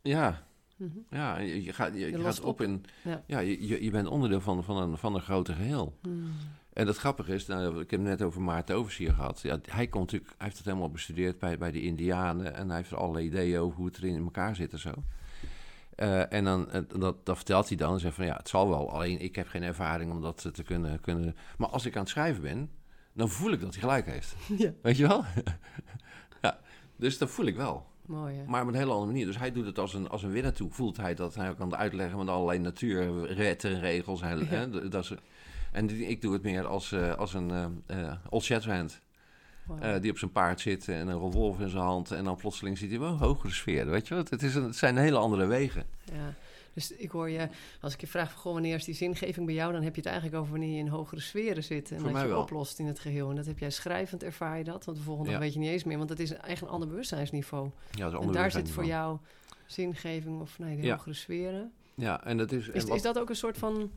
ja, Mhm. ja, je, gaat, je, gaat op in. Ja. Je, je bent onderdeel van, van, een, van een groter geheel. Hmm. En het grappige is, nou, ik heb het net over Maarten Oversier gehad. Ja, hij, komt natuurlijk, hij heeft het helemaal bestudeerd bij, bij de Indianen. En hij heeft er allerlei ideeën over hoe het erin in elkaar zit en zo. Eh, en dan, eh, dat, dat vertelt hij dan en zegt van ja, het zal wel. Alleen ik heb geen ervaring om dat te kunnen, kunnen. Maar als ik aan het schrijven ben, dan voel ik dat hij gelijk heeft. Ja, Weet je wel? ja, dus dat voel ik wel. mooi hè. Maar op een hele andere manier. Dus hij doet het als een, als een winnaar toe. Voelt hij dat hij ook kan uitleggen met allerlei natuurwetten en regels. Ja. hè, dat is, en die- ik doe het meer als, eh, als een eh eh, Old Shatterhand. Wow. die op zijn paard zit en een revolver in zijn hand. En dan plotseling ziet hij wel hogere sfeer. Weet je wel? Het, is een, het zijn hele andere wegen. Ja, dus ik hoor je, als ik je vraag, van, goh, wanneer is die zingeving bij jou? Dan heb je het eigenlijk over wanneer je in hogere sferen zit. En Voor dat je wel. oplost in het geheel. En dat heb jij schrijvend, ervaar je dat? Want de volgende Ja. weet je niet eens meer. Want het is eigenlijk een ander bewustzijnsniveau. Ja, dat is een En daar zit voor jou zingeving of nee, de Ja. hogere sferen. Ja, en dat is... en Is, wat- is dat ook een soort van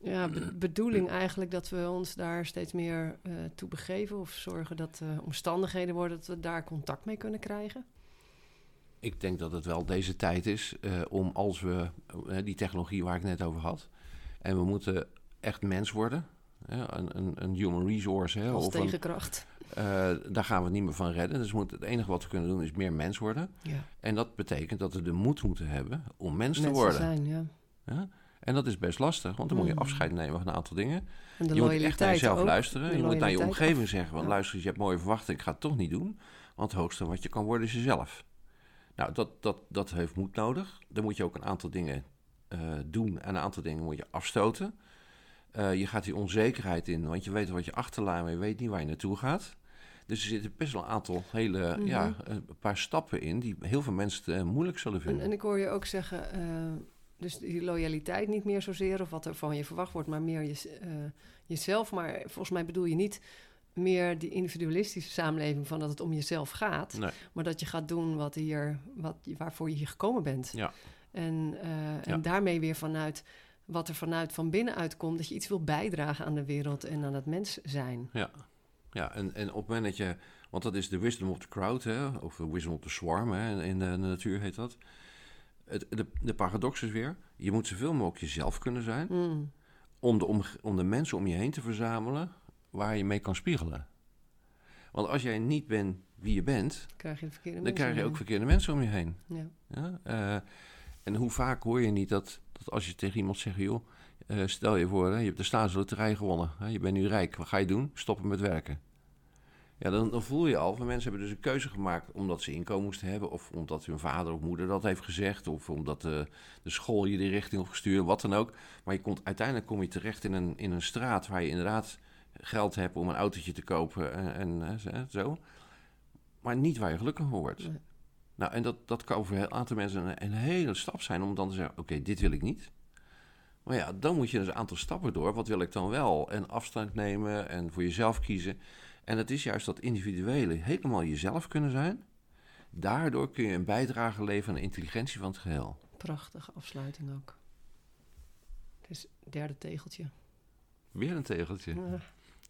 ja, be- bedoeling eigenlijk dat we ons daar steeds meer eh, toe begeven? Of zorgen dat eh, omstandigheden worden dat we daar contact mee kunnen krijgen? Ik denk dat het wel deze tijd is eh, om als we die technologie waar ik net over had. En we moeten echt mens worden. een, een, een human resource. Hè, Als of een, tegenkracht. daar gaan we het niet meer van redden. Dus we moeten, het enige wat we kunnen doen is meer mens worden. Ja, En dat betekent dat we de moed moeten hebben om mens te worden. zijn, ja. Ja? En dat is best lastig, want dan moet je Mm. afscheid nemen van een aantal dingen. En de je moet echt naar jezelf ook. luisteren. Je moet naar je omgeving zeggen Ja. luister, je hebt mooie verwachtingen, ik ga het toch niet doen. Want het hoogste wat je kan worden is jezelf. Nou, dat, dat, dat heeft moed nodig. Dan moet je ook een aantal dingen eh, doen en een aantal dingen moet je afstoten. Eh, je gaat die onzekerheid in, want je weet wat je achterlaat, maar je weet niet waar je naartoe gaat. Dus er zitten best wel een aantal hele, Mhm. ja, een paar stappen in die heel veel mensen eh, moeilijk zullen En, vinden. en ik hoor je ook zeggen, dus die loyaliteit niet meer zozeer of wat er van je verwacht wordt, maar meer je, eh, jezelf. Maar volgens mij bedoel je niet meer die individualistische samenleving van dat het om jezelf gaat, Nee. maar dat je gaat doen wat hier, wat, waarvoor je hier gekomen bent. Ja. En, eh, en Ja. daarmee weer vanuit wat er vanuit van binnen uitkomt, dat je iets wil bijdragen aan de wereld en aan het mens zijn. Ja, ja en, en op het moment dat je... Want dat is de wisdom of the crowd, hè, of de wisdom of the swarm, hè, in de natuur heet dat. Het, de, de paradox is weer, je moet zoveel mogelijk jezelf kunnen zijn... Mm. om de, om, om de mensen om je heen te verzamelen waar je mee kan spiegelen. Want als jij niet bent wie je bent, Krijg je dan mensen krijg je ook verkeerde mensen om je heen. Ja. Ja? eh, en hoe vaak hoor je niet dat, dat als je tegen iemand zegt, joh, eh, stel je voor, hè, je hebt de staatsloterij gewonnen, hè, je bent nu rijk, wat ga je doen? Stoppen met werken. Ja, dan, dan voel je al, van mensen hebben dus een keuze gemaakt omdat ze inkomen moesten hebben, of omdat hun vader of moeder dat heeft gezegd, of omdat de, de school je die richting op gestuurd, wat dan ook. Maar je komt, uiteindelijk kom je terecht in een, in een straat waar je inderdaad geld hebt om een autootje te kopen en, en zo-. Maar niet waar je gelukkig van wordt. Nee. Nou, en dat, dat kan voor een aantal mensen een, een hele stap zijn om dan te zeggen: Oké, dit wil ik niet. Maar ja, dan moet je dus een aantal stappen door. Wat wil ik dan wel? En afstand nemen en voor jezelf kiezen. En het is juist dat individuele, helemaal jezelf kunnen zijn. Daardoor kun je een bijdrage leveren aan de intelligentie van het geheel. Prachtige afsluiting ook. Het is het derde tegeltje. Weer een tegeltje. Ja,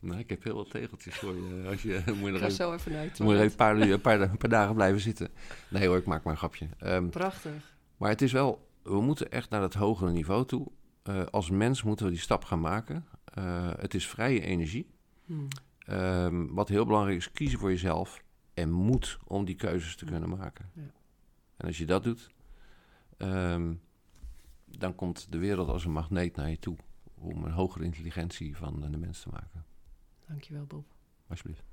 Nou, ik heb heel wat tegeltjes voor je. Als je moet je ik er ga even, zo even je moet je een, paar, uur- een, paar, een paar dagen blijven zitten. Nee hoor, ik maak maar een grapje. Ehm, Prachtig. Maar het is wel, we moeten echt naar het hogere niveau toe. Eh, als mens moeten we die stap gaan maken. Eh, het is vrije energie. Hmm. Ehm, wat heel belangrijk is, kiezen voor jezelf en moed om die keuzes te kunnen maken. Ja. En als je dat doet, ehm, dan komt de wereld als een magneet naar je toe om een hogere intelligentie van de mens te maken. Dankjewel, Bob. Alsjeblieft.